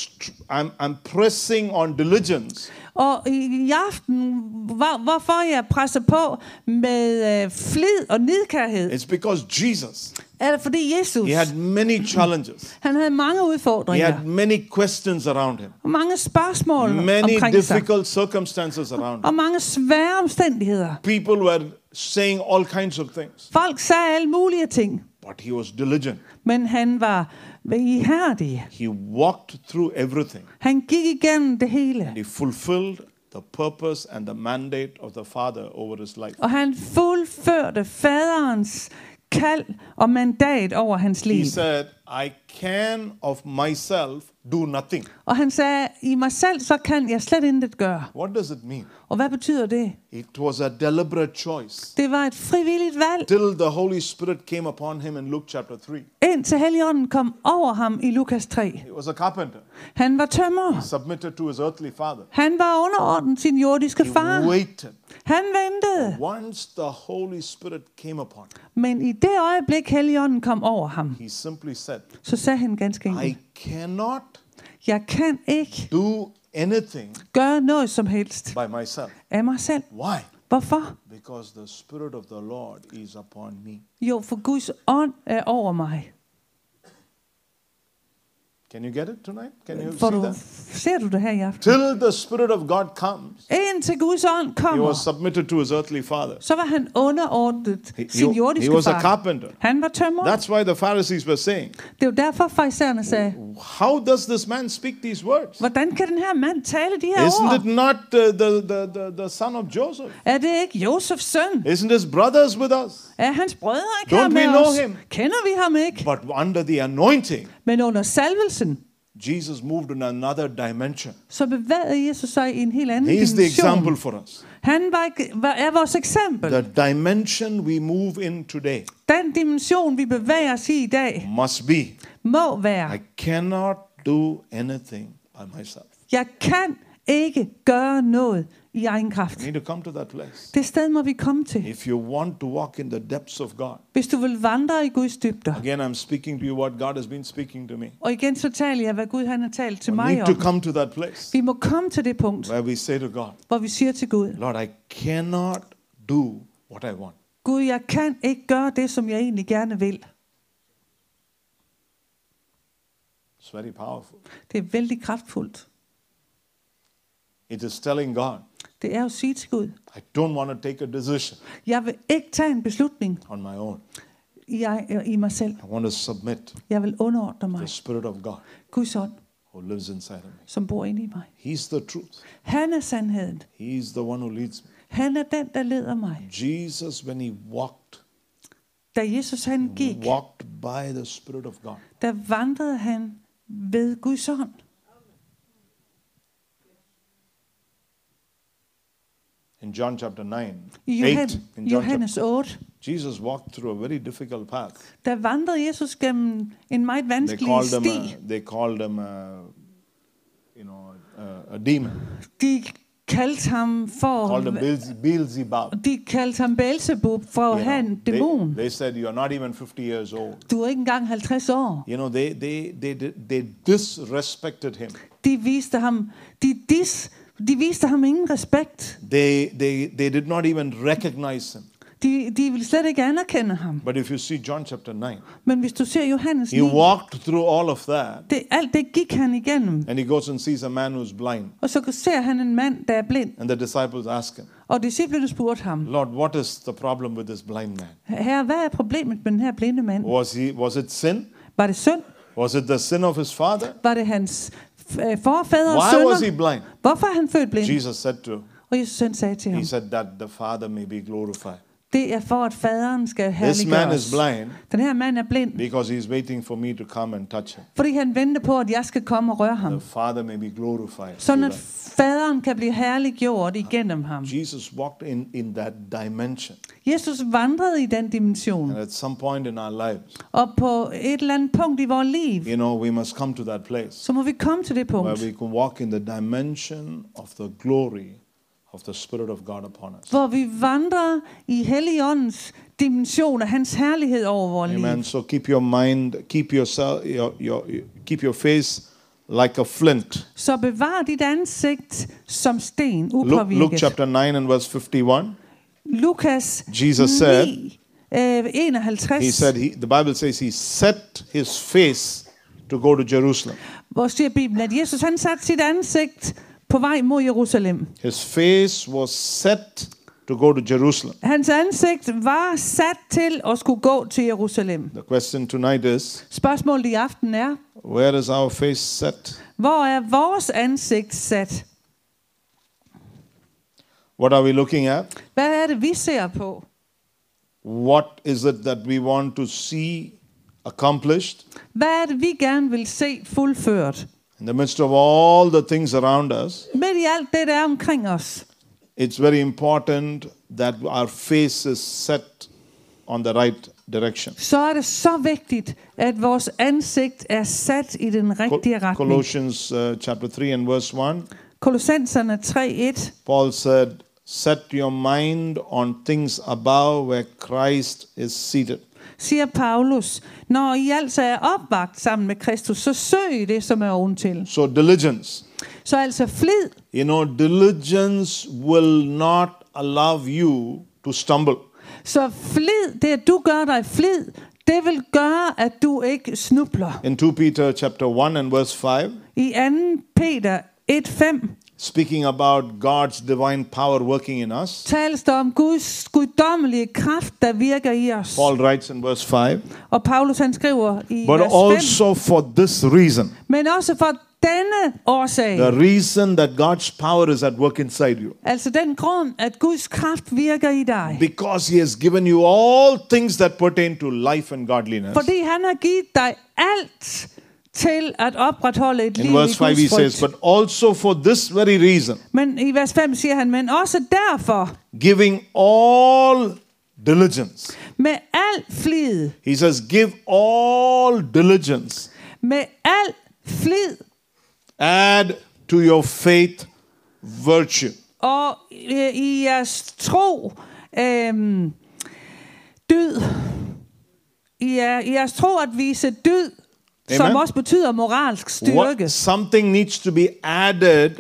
[SPEAKER 2] I'm, I'm pressing on diligence
[SPEAKER 3] Og i, i aften, hvor, hvorfor jeg presser på med øh, flid og nidkærhed,
[SPEAKER 2] It's because Jesus,
[SPEAKER 3] er det fordi Jesus,
[SPEAKER 2] he had many challenges.
[SPEAKER 3] han havde mange
[SPEAKER 2] He
[SPEAKER 3] udfordringer,
[SPEAKER 2] had many questions around him,
[SPEAKER 3] og mange spørgsmål
[SPEAKER 2] many
[SPEAKER 3] omkring sig,
[SPEAKER 2] difficult circumstances around him.
[SPEAKER 3] og mange svære omstændigheder.
[SPEAKER 2] People were saying all kinds of things,
[SPEAKER 3] Folk sagde alle mulige ting,
[SPEAKER 2] but he was diligent.
[SPEAKER 3] men han var ihærdig.
[SPEAKER 2] He walked through everything.
[SPEAKER 3] Han gik igennem det hele,
[SPEAKER 2] He fulfilled the purpose and the mandate of the Father over his life.
[SPEAKER 3] og han fuldførte faderens kald og mandat over hans
[SPEAKER 2] He said, I can of myself do nothing.
[SPEAKER 3] Og han sagde, i mig selv, så kan jeg slet intet gøre.
[SPEAKER 2] What does it mean?
[SPEAKER 3] Og hvad betyder det?
[SPEAKER 2] It was a deliberate choice.
[SPEAKER 3] Det var et frivilligt valg,
[SPEAKER 2] Till the Holy Spirit came upon him in Luke chapter 3.
[SPEAKER 3] indtil Helligånden kom over ham i Lukas 3.
[SPEAKER 2] He was a carpenter.
[SPEAKER 3] Han var tømrer.
[SPEAKER 2] submitted to his earthly father.
[SPEAKER 3] Han var underordnet sin jordiske
[SPEAKER 2] He
[SPEAKER 3] far.
[SPEAKER 2] waited.
[SPEAKER 3] Han ventede.
[SPEAKER 2] Once the Holy Spirit came upon him,
[SPEAKER 3] Men i det øjeblik, Helligånden kom over ham,
[SPEAKER 2] he simply said,
[SPEAKER 3] så sagde han ganske enkelt,
[SPEAKER 2] cannot
[SPEAKER 3] jeg kan ikke
[SPEAKER 2] do anything
[SPEAKER 3] gøre noget som helst
[SPEAKER 2] by myself.
[SPEAKER 3] af mig selv.
[SPEAKER 2] Why?
[SPEAKER 3] Hvorfor?
[SPEAKER 2] Because the Spirit of the Lord is upon me.
[SPEAKER 3] Jo, for Guds ånd er over mig.
[SPEAKER 2] Can you get it tonight? Can you see
[SPEAKER 3] du,
[SPEAKER 2] that?
[SPEAKER 3] ser du det her i aften?
[SPEAKER 2] Till the Spirit of God comes,
[SPEAKER 3] indtil Guds ånd
[SPEAKER 2] he
[SPEAKER 3] kommer,
[SPEAKER 2] was submitted to his earthly father.
[SPEAKER 3] så var han underordnet
[SPEAKER 2] He,
[SPEAKER 3] sin
[SPEAKER 2] he, he
[SPEAKER 3] jordiske
[SPEAKER 2] was a
[SPEAKER 3] far.
[SPEAKER 2] carpenter.
[SPEAKER 3] Han var tømrer.
[SPEAKER 2] That's why the Pharisees were saying,
[SPEAKER 3] Det er jo derfor, farisæerne sagde,
[SPEAKER 2] How does this man speak these words?
[SPEAKER 3] hvordan kan den her mand tale de her
[SPEAKER 2] Isn't
[SPEAKER 3] ord?
[SPEAKER 2] it not uh, the, the, the, the son of Joseph?
[SPEAKER 3] Er det ikke Josefs søn?
[SPEAKER 2] Isn't his brothers with us?
[SPEAKER 3] Er hans brødre ikke
[SPEAKER 2] Don't we
[SPEAKER 3] med
[SPEAKER 2] know
[SPEAKER 3] os?
[SPEAKER 2] him?
[SPEAKER 3] Kender vi ham ikke?
[SPEAKER 2] But under the anointing,
[SPEAKER 3] Men under salvelsen,
[SPEAKER 2] Jesus moved in another dimension.
[SPEAKER 3] så bevægede Jesus sig i en helt anden
[SPEAKER 2] He is the example for us.
[SPEAKER 3] Han var, er vores eksempel.
[SPEAKER 2] The dimension we move in today
[SPEAKER 3] Den dimension, vi bevæger os i i dag,
[SPEAKER 2] must be
[SPEAKER 3] må være,
[SPEAKER 2] I cannot do anything by myself.
[SPEAKER 3] jeg kan ikke gøre noget i egen kraft.
[SPEAKER 2] I need to come to that place.
[SPEAKER 3] Det sted må vi komme til.
[SPEAKER 2] If you want to walk in the depths of God,
[SPEAKER 3] Hvis du vil vandre i Guds dybder.
[SPEAKER 2] again, I'm speaking to you what God has been speaking to me.
[SPEAKER 3] Og igen så taler jeg, hvad Gud han har talt til
[SPEAKER 2] We
[SPEAKER 3] mig
[SPEAKER 2] need to
[SPEAKER 3] om.
[SPEAKER 2] come to that place
[SPEAKER 3] Vi må komme til det punkt,
[SPEAKER 2] where we say to God,
[SPEAKER 3] hvor vi siger til Gud,
[SPEAKER 2] Lord, I cannot do what I want.
[SPEAKER 3] Gud, jeg kan ikke gøre det, som jeg egentlig gerne vil.
[SPEAKER 2] It's very powerful.
[SPEAKER 3] Det er vældig kraftfuldt.
[SPEAKER 2] It is telling God,
[SPEAKER 3] Det er at sige til Gud,
[SPEAKER 2] I don't want to take a decision
[SPEAKER 3] jeg vil ikke tage en beslutning
[SPEAKER 2] on my own.
[SPEAKER 3] i, i mig selv.
[SPEAKER 2] I want to submit
[SPEAKER 3] Jeg vil underordne mig
[SPEAKER 2] the Spirit of God
[SPEAKER 3] Guds ånd,
[SPEAKER 2] who lives inside of me.
[SPEAKER 3] som bor inde i mig.
[SPEAKER 2] He's the truth.
[SPEAKER 3] Han er sandheden.
[SPEAKER 2] He's the one who leads me.
[SPEAKER 3] Han er den, der leder mig.
[SPEAKER 2] Jesus, when he walked,
[SPEAKER 3] Da Jesus han gik,
[SPEAKER 2] walked by the Spirit of God.
[SPEAKER 3] der vandrede han ved Guds ånd.
[SPEAKER 2] In John chapter 9,
[SPEAKER 3] I
[SPEAKER 2] 8, in John
[SPEAKER 3] Johannes
[SPEAKER 2] chapter,
[SPEAKER 3] 8,
[SPEAKER 2] Jesus walked through a very difficult path.
[SPEAKER 3] der vandrede Jesus gennem en meget
[SPEAKER 2] They
[SPEAKER 3] vanskelig
[SPEAKER 2] called him,
[SPEAKER 3] sti.
[SPEAKER 2] a, they called him, a, you know, a, a demon.
[SPEAKER 3] De kaldte ham for...
[SPEAKER 2] Called him Beelze- Beelzebub.
[SPEAKER 3] De kaldte ham Beelzebub for
[SPEAKER 2] You know, they,
[SPEAKER 3] dæmon.
[SPEAKER 2] they said you're not even 50 years old.
[SPEAKER 3] Du er ikke engang 50 år.
[SPEAKER 2] You know, they they they did- they disrespected him.
[SPEAKER 3] De viste ham, de, dis, de viste ham ingen respekt.
[SPEAKER 2] They they they did not even recognize him.
[SPEAKER 3] De, de ville slet ikke anerkende ham.
[SPEAKER 2] But if you see John chapter 9,
[SPEAKER 3] Men hvis du ser Johannes
[SPEAKER 2] he
[SPEAKER 3] 9,
[SPEAKER 2] walked through all of that,
[SPEAKER 3] det, alt det gik han igennem.
[SPEAKER 2] and he goes and sees a man who's blind.
[SPEAKER 3] Og så ser han en mand, der er blind.
[SPEAKER 2] And the disciples ask him,
[SPEAKER 3] Og disciplene spurgte ham,
[SPEAKER 2] Lord, what is the problem with this blind man?
[SPEAKER 3] Herre, hvad er problemet med den her blinde mand?
[SPEAKER 2] Was he was it sin?
[SPEAKER 3] Var det synd?
[SPEAKER 2] Was it the sin of his father?
[SPEAKER 3] Var det hans øh, og
[SPEAKER 2] Why was he blind?
[SPEAKER 3] Hvorfor er han født blind?
[SPEAKER 2] Jesus said to
[SPEAKER 3] Og Jesus sagde til ham,
[SPEAKER 2] he said that the father may be glorified.
[SPEAKER 3] Det er for, at faderen skal
[SPEAKER 2] This man is blind
[SPEAKER 3] Den her mand er blind,
[SPEAKER 2] because he's waiting for me to come and touch him.
[SPEAKER 3] fordi han venter på, at jeg skal komme og røre
[SPEAKER 2] The
[SPEAKER 3] ham.
[SPEAKER 2] father may be glorified.
[SPEAKER 3] Sådan
[SPEAKER 2] through
[SPEAKER 3] at
[SPEAKER 2] that.
[SPEAKER 3] faderen kan blive herliggjort igennem ham.
[SPEAKER 2] Jesus walked in, in that dimension.
[SPEAKER 3] Jesus vandrede i den dimension.
[SPEAKER 2] And at some point in our lives,
[SPEAKER 3] Og på et eller andet punkt i vores liv,
[SPEAKER 2] you know, we must come to that place
[SPEAKER 3] så må vi komme til det
[SPEAKER 2] where
[SPEAKER 3] punkt,
[SPEAKER 2] we can walk in the dimension of the glory of the Spirit of God upon us.
[SPEAKER 3] hvor vi vandrer i Helligåndens dimension af hans herlighed over vores
[SPEAKER 2] Amen. So keep your mind, keep yourself, your, your, keep your face like a flint.
[SPEAKER 3] Så bevar dit ansigt som sten,
[SPEAKER 2] Luke, Luke chapter 9 and verse 51.
[SPEAKER 3] Lukas
[SPEAKER 2] Jesus said-
[SPEAKER 3] 9, øh, 51,
[SPEAKER 2] He said, he, the Bible says he set his face to go to Jerusalem.
[SPEAKER 3] hvor siger Bibelen, at Jesus han satte sit ansigt på vej mod Jerusalem.
[SPEAKER 2] His face was set to go to Jerusalem.
[SPEAKER 3] Hans ansigt var sat til at skulle gå til Jerusalem.
[SPEAKER 2] The question tonight is
[SPEAKER 3] Spørgsmålet i aften er,
[SPEAKER 2] where is our face set?
[SPEAKER 3] hvor er vores ansigt sat?
[SPEAKER 2] What are we looking at?
[SPEAKER 3] Hvad er det, vi ser på?
[SPEAKER 2] What is it that we want to see accomplished?
[SPEAKER 3] Hvad er det, vi gerne vil se fuldført?
[SPEAKER 2] In the midst of all the things around us,
[SPEAKER 3] Midt i alt det, der er omkring os,
[SPEAKER 2] it's very important that our face is set on the right direction.
[SPEAKER 3] så er det så vigtigt, at vores ansigt er sat i den rigtige retning.
[SPEAKER 2] Colossians uh, chapter 3 and verse 1,
[SPEAKER 3] Kolossenserne 3.1
[SPEAKER 2] Paul said, Set your mind on things above where Christ is seated.
[SPEAKER 3] Siger Paulus, når I altså er opvagt sammen med Kristus, så søg det, som er oventil.
[SPEAKER 2] So, diligence.
[SPEAKER 3] Så altså flid,
[SPEAKER 2] You know, diligence will not allow you to stumble.
[SPEAKER 3] så flid, det at du gør dig flid, det vil gøre, at du ikke snubler.
[SPEAKER 2] In 2 Peter chapter 1 and verse 5,
[SPEAKER 3] I 2. Peter 1.5,
[SPEAKER 2] speaking about God's divine power working in us.
[SPEAKER 3] tales der om Guds guddommelige kraft, der virker i os.
[SPEAKER 2] Paul writes in verse 5
[SPEAKER 3] Og Paulus han skriver i
[SPEAKER 2] But
[SPEAKER 3] vers 5,
[SPEAKER 2] also for this reason,
[SPEAKER 3] men også for denne årsag,
[SPEAKER 2] the reason that God's power is at work inside you.
[SPEAKER 3] altså den grund, at Guds kraft virker i dig.
[SPEAKER 2] Because he has given you all things that pertain to life and godliness.
[SPEAKER 3] Fordi han har givet dig alt til at opretholde et liv
[SPEAKER 2] In verse 5, he
[SPEAKER 3] Guds
[SPEAKER 2] says,
[SPEAKER 3] frygt.
[SPEAKER 2] But also for this very reason,
[SPEAKER 3] Men i vers 5 siger han, men også derfor,
[SPEAKER 2] giving all diligence.
[SPEAKER 3] med al flid,
[SPEAKER 2] He says, Give all diligence.
[SPEAKER 3] med al flid,
[SPEAKER 2] Add to your faith virtue.
[SPEAKER 3] og øh, i jeres tro, øhm, dyd, i, jer, i jeres tro at vise dyd, som
[SPEAKER 2] Amen.
[SPEAKER 3] også betyder moralsk styrke.
[SPEAKER 2] What, something needs to be added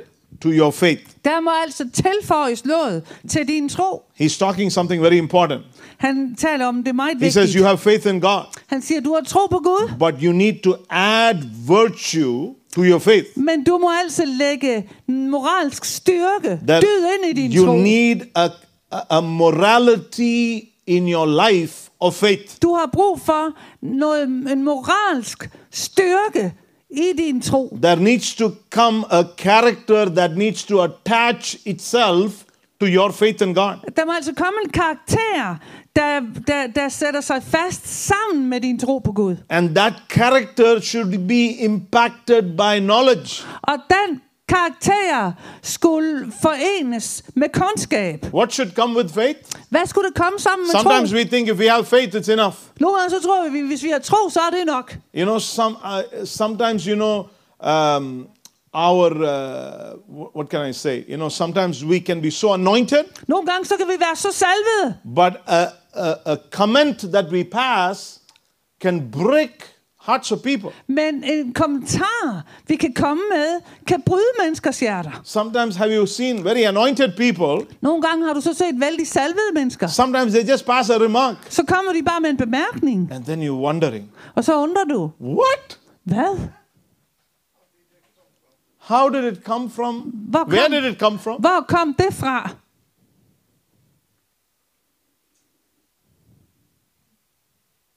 [SPEAKER 2] to your faith.
[SPEAKER 3] Der må altså tilføjes noget til din tro.
[SPEAKER 2] He's talking something very important.
[SPEAKER 3] Han taler om det meget
[SPEAKER 2] He says,
[SPEAKER 3] vigtigt.
[SPEAKER 2] You have faith in God,
[SPEAKER 3] Han siger, du har tro på Gud,
[SPEAKER 2] but you need to add virtue to your faith.
[SPEAKER 3] men du må altså lægge moralsk styrke,
[SPEAKER 2] That
[SPEAKER 3] dyd ind i din
[SPEAKER 2] you
[SPEAKER 3] tro.
[SPEAKER 2] need a, a, a morality in your life of faith.
[SPEAKER 3] Du har brug for noget, en moralsk styrke i din tro.
[SPEAKER 2] There needs to come a character that needs to attach itself to your faith in God.
[SPEAKER 3] Der må altså komme en karakter, der, der, der sætter sig fast sammen med din tro på Gud.
[SPEAKER 2] And that character should be impacted by knowledge.
[SPEAKER 3] Og den karakter skulle forenes med kundskab.
[SPEAKER 2] What should come with faith?
[SPEAKER 3] Hvad skulle det komme sammen med
[SPEAKER 2] Sometimes
[SPEAKER 3] tro?
[SPEAKER 2] we think if we have faith, it's enough.
[SPEAKER 3] Nogle gange så tror vi, hvis vi har tro, så er det nok.
[SPEAKER 2] You know, some uh, sometimes you know um, our uh, what can I say? You know, sometimes we can be so anointed,
[SPEAKER 3] Nogle gange så kan vi være så salvede,
[SPEAKER 2] but a, a, a comment that we pass can break hearts of people.
[SPEAKER 3] men en kommentar, vi kan komme med, kan bryde menneskers hjerter.
[SPEAKER 2] Sometimes have you seen very anointed people?
[SPEAKER 3] Nogle gange har du så set vældig salvede mennesker.
[SPEAKER 2] Sometimes they just pass a remark,
[SPEAKER 3] Så kommer de bare med en bemærkning,
[SPEAKER 2] and then you're wondering,
[SPEAKER 3] og så undrer du,
[SPEAKER 2] what?
[SPEAKER 3] hvad?
[SPEAKER 2] How did it come from?
[SPEAKER 3] Hvor
[SPEAKER 2] Where
[SPEAKER 3] kom,
[SPEAKER 2] did it come from?
[SPEAKER 3] hvor kom det fra?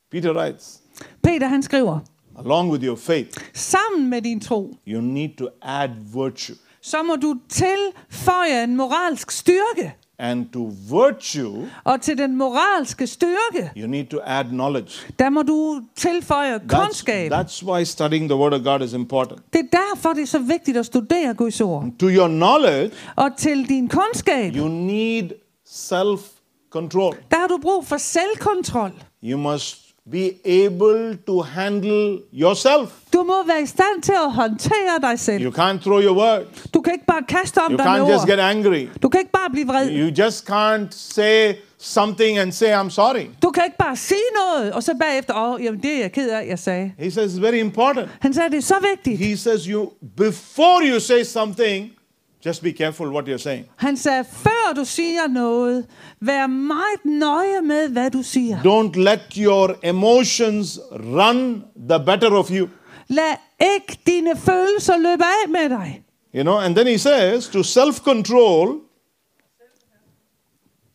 [SPEAKER 2] Peter writes,
[SPEAKER 3] Peter han skriver,
[SPEAKER 2] along with your faith,
[SPEAKER 3] sammen med din tro,
[SPEAKER 2] you need to add virtue.
[SPEAKER 3] så må du tilføje en moralsk styrke.
[SPEAKER 2] And to virtue,
[SPEAKER 3] Og til den moralske styrke,
[SPEAKER 2] you need to add knowledge.
[SPEAKER 3] der må du tilføje
[SPEAKER 2] That's,
[SPEAKER 3] kundskab.
[SPEAKER 2] that's why studying the Word of God is important.
[SPEAKER 3] Det er derfor, det er så vigtigt at studere Guds ord.
[SPEAKER 2] To your knowledge,
[SPEAKER 3] Og til din kundskab,
[SPEAKER 2] you need self control.
[SPEAKER 3] der har du brug for selvkontrol.
[SPEAKER 2] You must be able to handle yourself.
[SPEAKER 3] Du må være i stand til at håndtere dig selv.
[SPEAKER 2] You can't throw your word.
[SPEAKER 3] Du kan ikke bare kaste om
[SPEAKER 2] You
[SPEAKER 3] dig med
[SPEAKER 2] can't just
[SPEAKER 3] ord.
[SPEAKER 2] get angry.
[SPEAKER 3] Du kan ikke bare blive vred.
[SPEAKER 2] You just can't say something and say, I'm sorry.
[SPEAKER 3] Du kan ikke bare sige noget, og så bagefter, åh, oh, jamen det er jeg ked af, jeg sagde.
[SPEAKER 2] He says it's very important.
[SPEAKER 3] Han sagde, det er så vigtigt.
[SPEAKER 2] He says you before you say something, just be careful what you're saying.
[SPEAKER 3] Han sagde, før du siger noget, vær meget nøje med, hvad du siger.
[SPEAKER 2] Don't let your emotions run the better of you.
[SPEAKER 3] Lad ikke dine følelser løbe af med dig.
[SPEAKER 2] You know, and then he says to self-control,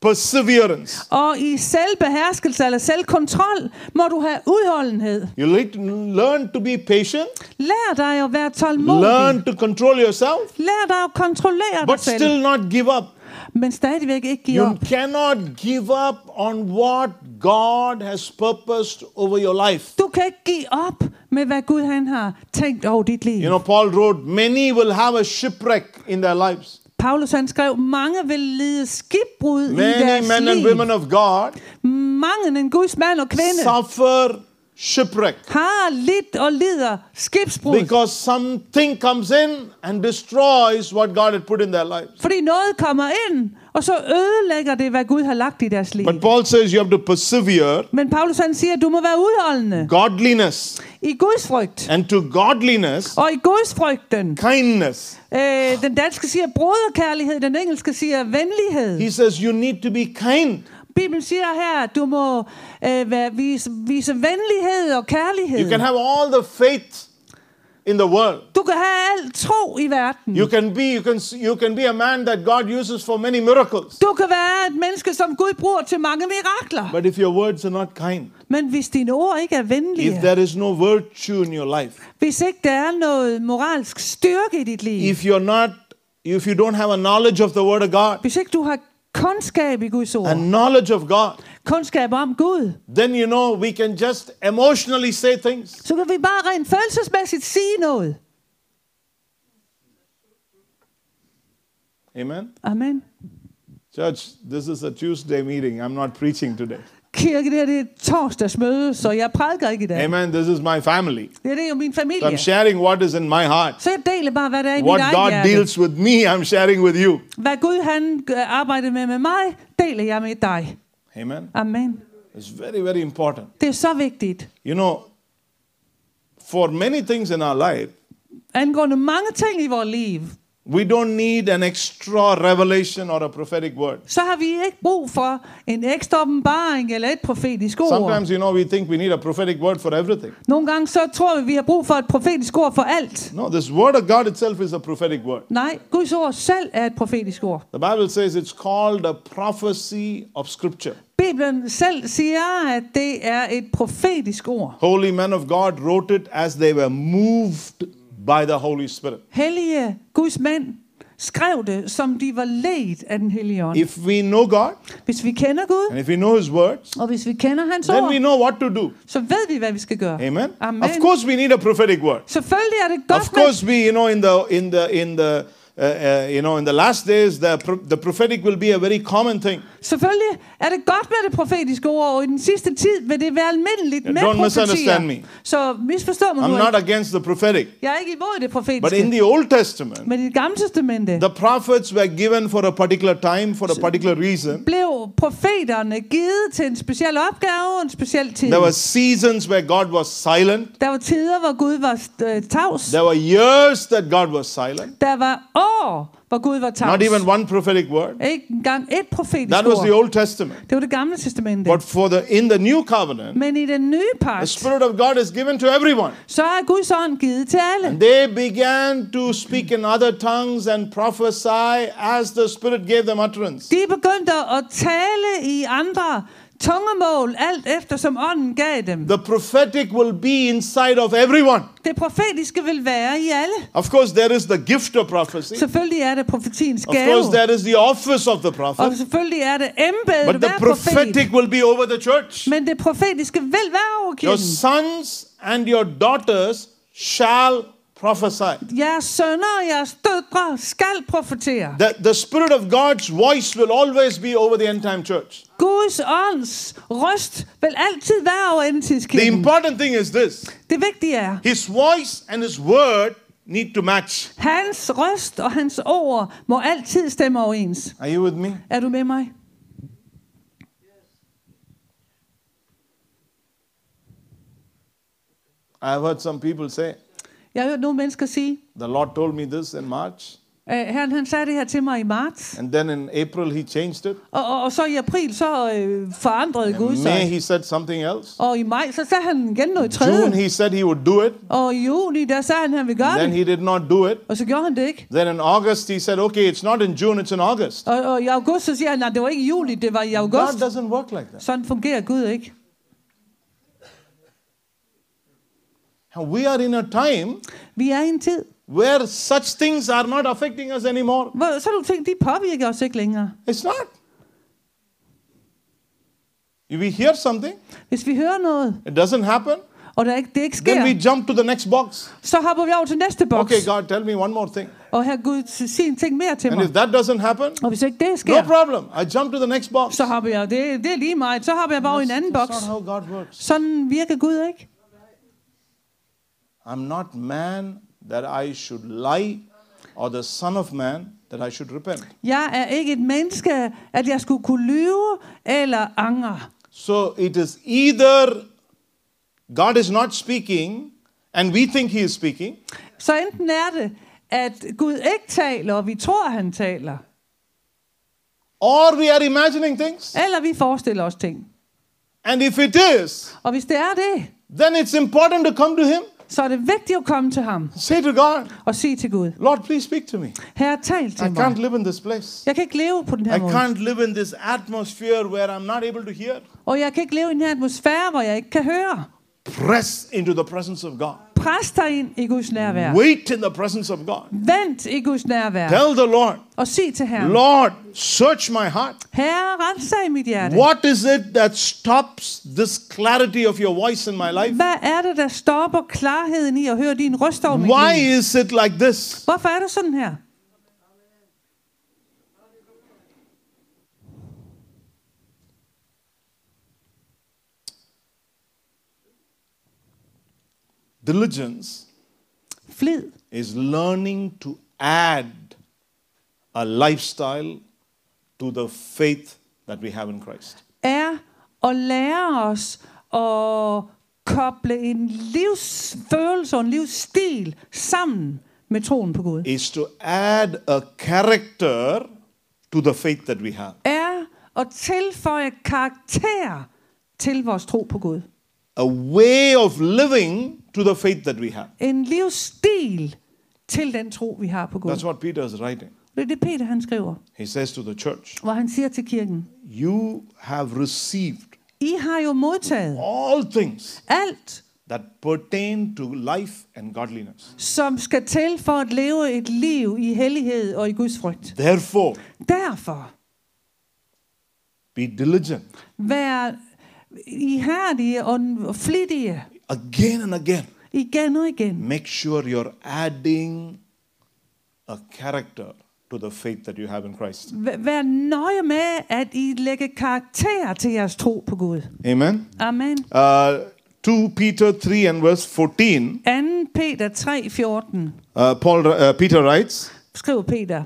[SPEAKER 2] perseverance.
[SPEAKER 3] Og i selvbeherskelse eller selvkontrol må du have udholdenhed.
[SPEAKER 2] You need to learn to be patient,
[SPEAKER 3] Lær dig at være tålmodig.
[SPEAKER 2] learn to control yourself,
[SPEAKER 3] Lær dig at kontrollere dig
[SPEAKER 2] but
[SPEAKER 3] selv.
[SPEAKER 2] still not give up.
[SPEAKER 3] Men stadigvæk ikke give
[SPEAKER 2] You
[SPEAKER 3] op.
[SPEAKER 2] cannot give up on what God has purposed over your life.
[SPEAKER 3] Du kan ikke give op med, hvad Gud han har tænkt over dit liv.
[SPEAKER 2] You know, Paul wrote, many will have a shipwreck in their lives.
[SPEAKER 3] Paulus han skrev, mange vil lide skibbrud i
[SPEAKER 2] Many
[SPEAKER 3] deres
[SPEAKER 2] men and
[SPEAKER 3] liv.
[SPEAKER 2] women of God
[SPEAKER 3] Mange en Guds mand og kvinde
[SPEAKER 2] suffer shipwreck
[SPEAKER 3] har lidt og lider skibsbrud.
[SPEAKER 2] because something comes in and destroys what God had put in their lives.
[SPEAKER 3] Fordi noget kommer ind, og så ødelægger det, hvad Gud har lagt i deres liv.
[SPEAKER 2] But Paul says you have to persevere,
[SPEAKER 3] Men Paulus han siger, du må være udholdende
[SPEAKER 2] godliness,
[SPEAKER 3] i Guds frygt.
[SPEAKER 2] and to godliness,
[SPEAKER 3] Og i Guds frygten.
[SPEAKER 2] kindness.
[SPEAKER 3] Øh, den danske siger broderkærlighed, den engelske siger venlighed.
[SPEAKER 2] He says you need to be kind.
[SPEAKER 3] Bibelen siger her, at du må øh, være, vise, vise venlighed og kærlighed.
[SPEAKER 2] You can have all the faith in the world.
[SPEAKER 3] Du kan have alt tro i verden.
[SPEAKER 2] You can be you can you can be a man that God uses for many miracles.
[SPEAKER 3] Du kan være et menneske, som Gud bruger til mange mirakler.
[SPEAKER 2] But if your words are not kind,
[SPEAKER 3] Men hvis dine ord ikke er
[SPEAKER 2] if
[SPEAKER 3] venlige,
[SPEAKER 2] there is no virtue in your life,
[SPEAKER 3] hvis ikke der er noget moralsk styrke i dit liv,
[SPEAKER 2] if you're not if you don't have a knowledge of the word of God,
[SPEAKER 3] hvis ikke du har kundskab i Guds ord,
[SPEAKER 2] knowledge of God,
[SPEAKER 3] kundskab om Gud,
[SPEAKER 2] then you know we can just emotionally say things.
[SPEAKER 3] så kan vi bare rent følelsesmæssigt sige noget.
[SPEAKER 2] Amen.
[SPEAKER 3] Amen.
[SPEAKER 2] Church, this is a Tuesday meeting. I'm not preaching today.
[SPEAKER 3] Kirke, det her det er et torsdagsmøde, så jeg prædiker ikke i dag.
[SPEAKER 2] Amen. This is my family.
[SPEAKER 3] Det er det er jo min
[SPEAKER 2] So
[SPEAKER 3] familie.
[SPEAKER 2] I'm sharing what is in my heart.
[SPEAKER 3] Så jeg deler bare, hvad der er i mit
[SPEAKER 2] What
[SPEAKER 3] eget
[SPEAKER 2] God
[SPEAKER 3] hjerte.
[SPEAKER 2] deals with me, I'm sharing with you.
[SPEAKER 3] Hvad Gud han øh, arbejder med med mig, deler jeg med dig.
[SPEAKER 2] Amen.
[SPEAKER 3] Amen.
[SPEAKER 2] It's very, very important.
[SPEAKER 3] Det er så vigtigt.
[SPEAKER 2] You know, for many things in our life,
[SPEAKER 3] Angående mange ting i vores liv,
[SPEAKER 2] we don't need an extra revelation or a prophetic word.
[SPEAKER 3] så har vi ikke brug for en ekstra åbenbaring eller et profetisk ord.
[SPEAKER 2] Sometimes, you know, we think we need a prophetic word for everything.
[SPEAKER 3] Nogle gange så tror vi, vi har brug for et profetisk ord for alt.
[SPEAKER 2] No, this word of God itself is a prophetic word.
[SPEAKER 3] Nej, Guds ord selv er et profetisk ord.
[SPEAKER 2] The Bible says it's called a prophecy of Scripture.
[SPEAKER 3] Bibelen selv siger, at det er et profetisk ord.
[SPEAKER 2] Holy men of God wrote it as they were moved by the Holy Spirit.
[SPEAKER 3] Hellige Guds mænd skrev det, som de var ledt af den hellige ånd.
[SPEAKER 2] If we know God
[SPEAKER 3] Hvis vi kender Gud,
[SPEAKER 2] and if we know His words,
[SPEAKER 3] og hvis vi kender hans
[SPEAKER 2] then we
[SPEAKER 3] ord,
[SPEAKER 2] know what to do.
[SPEAKER 3] så ved vi, hvad vi skal gøre.
[SPEAKER 2] Amen.
[SPEAKER 3] Amen.
[SPEAKER 2] Of course, we need a prophetic word.
[SPEAKER 3] Selvfølgelig er det
[SPEAKER 2] Of
[SPEAKER 3] godt med,
[SPEAKER 2] course, we you know in the in the in the uh, uh, you know in the last days the pro- the prophetic will be a very common thing.
[SPEAKER 3] selvfølgelig er det godt med det profetiske ord, og i den sidste tid vil det være almindeligt med
[SPEAKER 2] Don't misunderstand me.
[SPEAKER 3] Så misforstå mig
[SPEAKER 2] I'm
[SPEAKER 3] nu
[SPEAKER 2] not against the prophetic,
[SPEAKER 3] Jeg er ikke imod det
[SPEAKER 2] but in
[SPEAKER 3] profetiske.
[SPEAKER 2] the Old Testament,
[SPEAKER 3] Men i det gamle testamente
[SPEAKER 2] the prophets were given for a particular time for a particular reason.
[SPEAKER 3] blev profeterne givet til en speciel opgave og en speciel tid.
[SPEAKER 2] There were seasons where God was silent.
[SPEAKER 3] Der var tider, hvor Gud var øh, tavs.
[SPEAKER 2] There were years that God was silent.
[SPEAKER 3] Der var år, hvor Gud var tavs.
[SPEAKER 2] Not even one prophetic word.
[SPEAKER 3] Ikke engang et profetisk
[SPEAKER 2] That was the Old Testament.
[SPEAKER 3] Det var det gamle testamente.
[SPEAKER 2] But for the in the new covenant,
[SPEAKER 3] Men i den nye
[SPEAKER 2] the
[SPEAKER 3] pagt,
[SPEAKER 2] Spirit of God is given to everyone.
[SPEAKER 3] så er Guds ånd givet til alle.
[SPEAKER 2] And they began to speak in other tongues and prophesy as the Spirit gave them utterance.
[SPEAKER 3] De begyndte at tale i andre tungemål, alt efter som ånden gav dem.
[SPEAKER 2] The prophetic will be inside of everyone.
[SPEAKER 3] Det profetiske vil være i alle.
[SPEAKER 2] Of course, there is the gift of prophecy.
[SPEAKER 3] Selvfølgelig er det profetiens
[SPEAKER 2] Of
[SPEAKER 3] gave.
[SPEAKER 2] course, there is the office of the
[SPEAKER 3] Og
[SPEAKER 2] prophet.
[SPEAKER 3] selvfølgelig er det embedet
[SPEAKER 2] But the
[SPEAKER 3] være profet.
[SPEAKER 2] prophetic will be over the church.
[SPEAKER 3] Men det profetiske vil være over
[SPEAKER 2] Your sons and your daughters shall prophesy.
[SPEAKER 3] Jeres sønner og jeres døtre skal profetere.
[SPEAKER 2] The, the Spirit of God's voice will always be over the end time church.
[SPEAKER 3] Guds ånds røst vil altid være over
[SPEAKER 2] The
[SPEAKER 3] endtidskirken.
[SPEAKER 2] important thing is this
[SPEAKER 3] Det vigtige er,
[SPEAKER 2] His voice and His word need to match.
[SPEAKER 3] hans røst og hans ord må altid stemme overens.
[SPEAKER 2] Are you with me?
[SPEAKER 3] Er du med mig?
[SPEAKER 2] I have heard some people say,
[SPEAKER 3] Jeg har hørt nogle mennesker sige,
[SPEAKER 2] The Lord told me this in March,
[SPEAKER 3] øh, herren han sagde det her til mig i marts,
[SPEAKER 2] and then in April He changed it.
[SPEAKER 3] og, og, og så i april så øh, forandrede Gud
[SPEAKER 2] In May
[SPEAKER 3] sig.
[SPEAKER 2] He said something else.
[SPEAKER 3] Og i maj så sagde han igen noget
[SPEAKER 2] June
[SPEAKER 3] tredje.
[SPEAKER 2] He said He would do it.
[SPEAKER 3] Og i juni der sagde han, han ville gøre
[SPEAKER 2] Then
[SPEAKER 3] det.
[SPEAKER 2] He did not do it.
[SPEAKER 3] Og så gjorde han det ikke.
[SPEAKER 2] Then in August He said, Okay, it's not in June, it's in August.
[SPEAKER 3] Og, og i august så siger han, at det var ikke i juli, det var i
[SPEAKER 2] God
[SPEAKER 3] august.
[SPEAKER 2] doesn't work like that.
[SPEAKER 3] Sådan fungerer Gud ikke.
[SPEAKER 2] And we are in a time
[SPEAKER 3] Vi er i en tid,
[SPEAKER 2] where such things are not affecting us anymore.
[SPEAKER 3] hvor så nogle ting, de påvirker os ikke længere.
[SPEAKER 2] It's not. If we hear something,
[SPEAKER 3] Hvis vi hører noget,
[SPEAKER 2] it doesn't happen,
[SPEAKER 3] og der ikke, det ikke
[SPEAKER 2] then we
[SPEAKER 3] sker,
[SPEAKER 2] jump to the next box.
[SPEAKER 3] så hopper vi over til næste boks.
[SPEAKER 2] Okay, God, tell me one more thing.
[SPEAKER 3] Og her Gud sig en ting mere til
[SPEAKER 2] And
[SPEAKER 3] mig.
[SPEAKER 2] if that doesn't happen,
[SPEAKER 3] Og hvis ikke det
[SPEAKER 2] no
[SPEAKER 3] sker,
[SPEAKER 2] problem. I jump to the next box.
[SPEAKER 3] så hopper jeg. Det, det er lige meget. Så hopper jeg bare over i en anden
[SPEAKER 2] That's
[SPEAKER 3] boks.
[SPEAKER 2] not how God works.
[SPEAKER 3] Sådan virker Gud ikke.
[SPEAKER 2] I'm not man that I should lie, or the Son of Man that I should repent.
[SPEAKER 3] Jeg er ikke et menneske, at jeg skulle kunne lyve eller angre.
[SPEAKER 2] So it is either God is not speaking, and we think He is speaking,
[SPEAKER 3] Så enten er det, at Gud ikke taler, og vi tror, han taler.
[SPEAKER 2] or we are imagining things.
[SPEAKER 3] Eller vi forestiller os ting.
[SPEAKER 2] And if it is,
[SPEAKER 3] Og hvis det er det,
[SPEAKER 2] then it's important to come to Him.
[SPEAKER 3] Så er det vigtigt at komme til ham
[SPEAKER 2] Say to God,
[SPEAKER 3] og sige til Gud,
[SPEAKER 2] Lord, please speak to me.
[SPEAKER 3] Herre, tal
[SPEAKER 2] I
[SPEAKER 3] til
[SPEAKER 2] can't
[SPEAKER 3] mig.
[SPEAKER 2] live in this place.
[SPEAKER 3] Jeg kan ikke leve på den her
[SPEAKER 2] I
[SPEAKER 3] måde.
[SPEAKER 2] can't live in this atmosphere where I'm not able to hear.
[SPEAKER 3] Og jeg kan ikke leve i den her atmosfære, hvor jeg ikke kan høre.
[SPEAKER 2] Press into the presence of God.
[SPEAKER 3] Pres dig ind i Guds nærvær.
[SPEAKER 2] Wait in the presence of God.
[SPEAKER 3] Vent i Guds nærvær.
[SPEAKER 2] Tell the Lord,
[SPEAKER 3] Og sig til Herren,
[SPEAKER 2] Lord, search my heart.
[SPEAKER 3] Herre, rensag mit hjerte.
[SPEAKER 2] What is it that stops this clarity of your voice in my life?
[SPEAKER 3] Hvad er det, der stopper klarheden i at høre din røst over mit
[SPEAKER 2] Why
[SPEAKER 3] liv?
[SPEAKER 2] is it like this?
[SPEAKER 3] Hvorfor er det sådan her?
[SPEAKER 2] Diligence
[SPEAKER 3] Flid
[SPEAKER 2] is learning to add a lifestyle to the faith that we have in Christ.
[SPEAKER 3] er at lære os at koble en livsfølelse og en livsstil sammen med troen på Gud.
[SPEAKER 2] Is to add a character to the faith that we have.
[SPEAKER 3] Er at tilføje karakter til vores tro på Gud.
[SPEAKER 2] A way of living to the faith that we have.
[SPEAKER 3] En livsstil til den tro, vi har på Gud.
[SPEAKER 2] That's what Peter is writing.
[SPEAKER 3] Det er det, Peter han skriver,
[SPEAKER 2] He says to the church,
[SPEAKER 3] hvor han siger til kirken,
[SPEAKER 2] You have received
[SPEAKER 3] I har jo modtaget
[SPEAKER 2] all things
[SPEAKER 3] alt,
[SPEAKER 2] that pertain to life and godliness.
[SPEAKER 3] som skal til for at leve et liv i hellighed og i Guds frygt.
[SPEAKER 2] Therefore,
[SPEAKER 3] Derfor,
[SPEAKER 2] be diligent
[SPEAKER 3] vær ihærdige og flittige
[SPEAKER 2] again and again.
[SPEAKER 3] igen og igen.
[SPEAKER 2] Make sure you're adding a character to the faith that you have in Christ.
[SPEAKER 3] Vær- Vær nøje med, at I lægger karakter til jeres tro på Gud.
[SPEAKER 2] Amen.
[SPEAKER 3] Amen.
[SPEAKER 2] Uh, 2 Peter 3 and verse 14,
[SPEAKER 3] 2. Peter 3, 14,
[SPEAKER 2] uh, Paul, uh, Peter writes,
[SPEAKER 3] skriver Peter.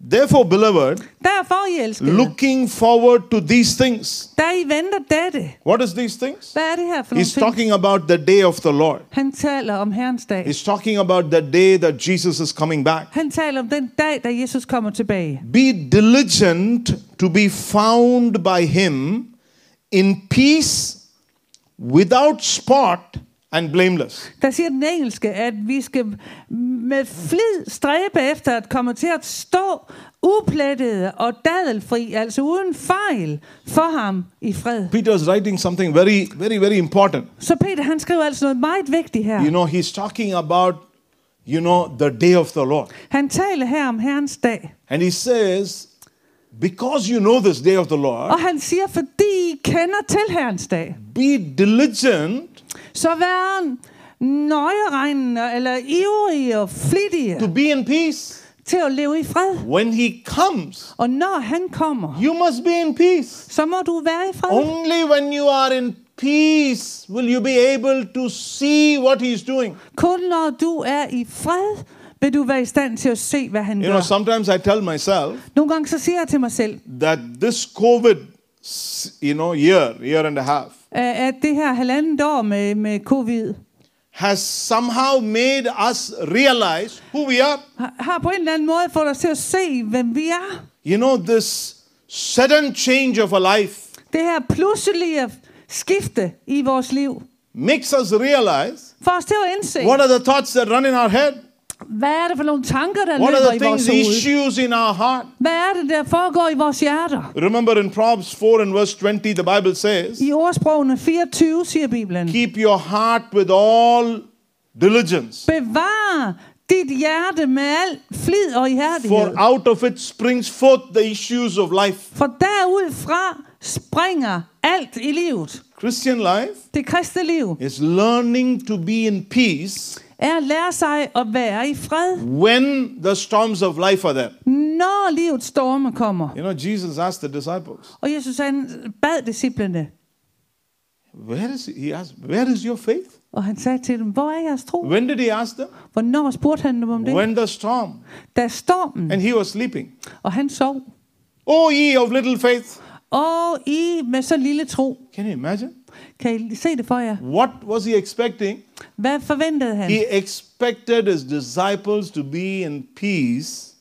[SPEAKER 2] Therefore, beloved,
[SPEAKER 3] Derfor, I elskede,
[SPEAKER 2] looking forward to these things.
[SPEAKER 3] I venter dette.
[SPEAKER 2] What is these things?
[SPEAKER 3] Hvad er det her for nogle
[SPEAKER 2] He's
[SPEAKER 3] ting?
[SPEAKER 2] talking about the day of the Lord.
[SPEAKER 3] Han taler om Herrens dag.
[SPEAKER 2] He's talking about the day that Jesus is coming back.
[SPEAKER 3] Han taler om den dag, da Jesus kommer tilbage.
[SPEAKER 2] Be diligent to be found by him in peace, without spot, and blameless.
[SPEAKER 3] Der siger den engelske, at vi skal med flid stræbe efter at komme til at stå uplettede og dadelfri, altså uden fejl, for ham i fred.
[SPEAKER 2] Peter is writing something very, very, very important.
[SPEAKER 3] Så Peter, han skriver altså noget meget vigtigt her.
[SPEAKER 2] You know, he's talking about, you know, the day of the Lord.
[SPEAKER 3] Han taler her om Herrens dag.
[SPEAKER 2] And he says, because you know this day of the Lord,
[SPEAKER 3] Og han siger, fordi I kender til Herrens dag,
[SPEAKER 2] be diligent
[SPEAKER 3] så vær nøjeregnende eller ivrige og flittige
[SPEAKER 2] to be in peace.
[SPEAKER 3] til at leve i fred.
[SPEAKER 2] When he comes,
[SPEAKER 3] Og når han kommer,
[SPEAKER 2] you must be in peace.
[SPEAKER 3] så må du være i fred.
[SPEAKER 2] Only when you are in peace will you be able to see what he's doing.
[SPEAKER 3] Kun når du er i fred, vil du være i stand til at se, hvad han
[SPEAKER 2] You know,
[SPEAKER 3] gør.
[SPEAKER 2] sometimes I tell myself
[SPEAKER 3] Nogle gange så siger jeg til mig selv,
[SPEAKER 2] that this COVID, you know, year, year and a half,
[SPEAKER 3] at det her halvandet år med, med covid,
[SPEAKER 2] has somehow made us realize who we are.
[SPEAKER 3] har- på en eller anden måde fået os til at se, hvem vi er.
[SPEAKER 2] You know, this sudden change of a life
[SPEAKER 3] Det her pludselige skifte i vores liv,
[SPEAKER 2] makes us realize
[SPEAKER 3] får os til at indse,
[SPEAKER 2] what are the thoughts that run in our head,
[SPEAKER 3] hvad er det for nogle tanker, der
[SPEAKER 2] what
[SPEAKER 3] løber
[SPEAKER 2] are
[SPEAKER 3] i
[SPEAKER 2] the
[SPEAKER 3] vores
[SPEAKER 2] things, issues in our heart.
[SPEAKER 3] Hvad er det, der foregår i vores hjerter?
[SPEAKER 2] Remember in Proverbs 4 and verse 20, the Bible says,
[SPEAKER 3] I ordsprogene 24 siger Bibelen,
[SPEAKER 2] Keep your heart with all diligence,
[SPEAKER 3] bevar dit hjerte med al flid og ihærdighed.
[SPEAKER 2] for out of it springs forth the issues of life.
[SPEAKER 3] For derudfra springer alt i livet.
[SPEAKER 2] Christian life
[SPEAKER 3] Det kristne liv
[SPEAKER 2] is learning to be in peace
[SPEAKER 3] er at lære sig at være i fred,
[SPEAKER 2] when the storms of life are there.
[SPEAKER 3] når livets storme kommer.
[SPEAKER 2] You know, Jesus asked the disciples,
[SPEAKER 3] Og Jesus han bad disciplene,
[SPEAKER 2] Where is he asked, Where is your faith?
[SPEAKER 3] og han sagde til dem, hvor er jeres tro?
[SPEAKER 2] When did he ask them?
[SPEAKER 3] Hvornår spurgte han dem om det?
[SPEAKER 2] When the storm.
[SPEAKER 3] Da stormen,
[SPEAKER 2] And he was sleeping.
[SPEAKER 3] og han sov.
[SPEAKER 2] Oh, ye of little faith.
[SPEAKER 3] Og I med så lille tro,
[SPEAKER 2] Can you imagine?
[SPEAKER 3] Kan I se det for jer?
[SPEAKER 2] What was he expecting?
[SPEAKER 3] Hvad forventede han?
[SPEAKER 2] He expected his disciples to be in peace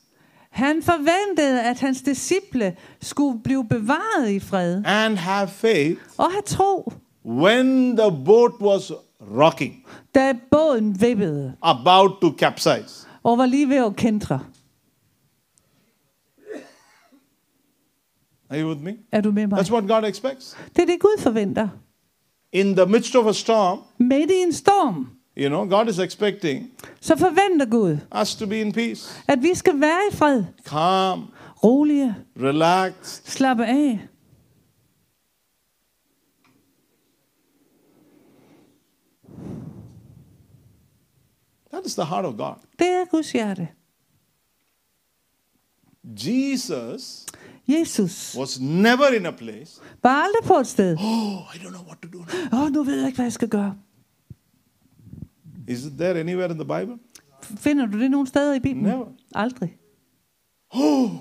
[SPEAKER 3] Han forventede, at hans disciple skulle blive bevaret i fred
[SPEAKER 2] and have faith
[SPEAKER 3] og have tro,
[SPEAKER 2] when the boat was rocking,
[SPEAKER 3] da båden vippede
[SPEAKER 2] about to capsize.
[SPEAKER 3] og var lige ved at kendre.
[SPEAKER 2] Are you with me?
[SPEAKER 3] Er du med mig?
[SPEAKER 2] That's what God expects.
[SPEAKER 3] Det er det, Gud forventer.
[SPEAKER 2] In the midst of a storm,
[SPEAKER 3] Midt i en storm,
[SPEAKER 2] you know, God is expecting
[SPEAKER 3] så forventer Gud,
[SPEAKER 2] us to be in peace,
[SPEAKER 3] at vi skal være i fred,
[SPEAKER 2] calm,
[SPEAKER 3] rolige,
[SPEAKER 2] relaxed.
[SPEAKER 3] slappe af.
[SPEAKER 2] That is the heart of God.
[SPEAKER 3] Det er Guds hjerte.
[SPEAKER 2] Jesus
[SPEAKER 3] Jesus
[SPEAKER 2] was never in a place,
[SPEAKER 3] var aldrig på et sted.
[SPEAKER 2] oh, I don't know what to do.
[SPEAKER 3] Åh, oh, nu ved jeg ikke, hvad jeg skal gøre.
[SPEAKER 2] Is it there anywhere in the Bible?
[SPEAKER 3] Finder du det nogle steder i Bibelen?
[SPEAKER 2] Never.
[SPEAKER 3] Aldrig.
[SPEAKER 2] Oh,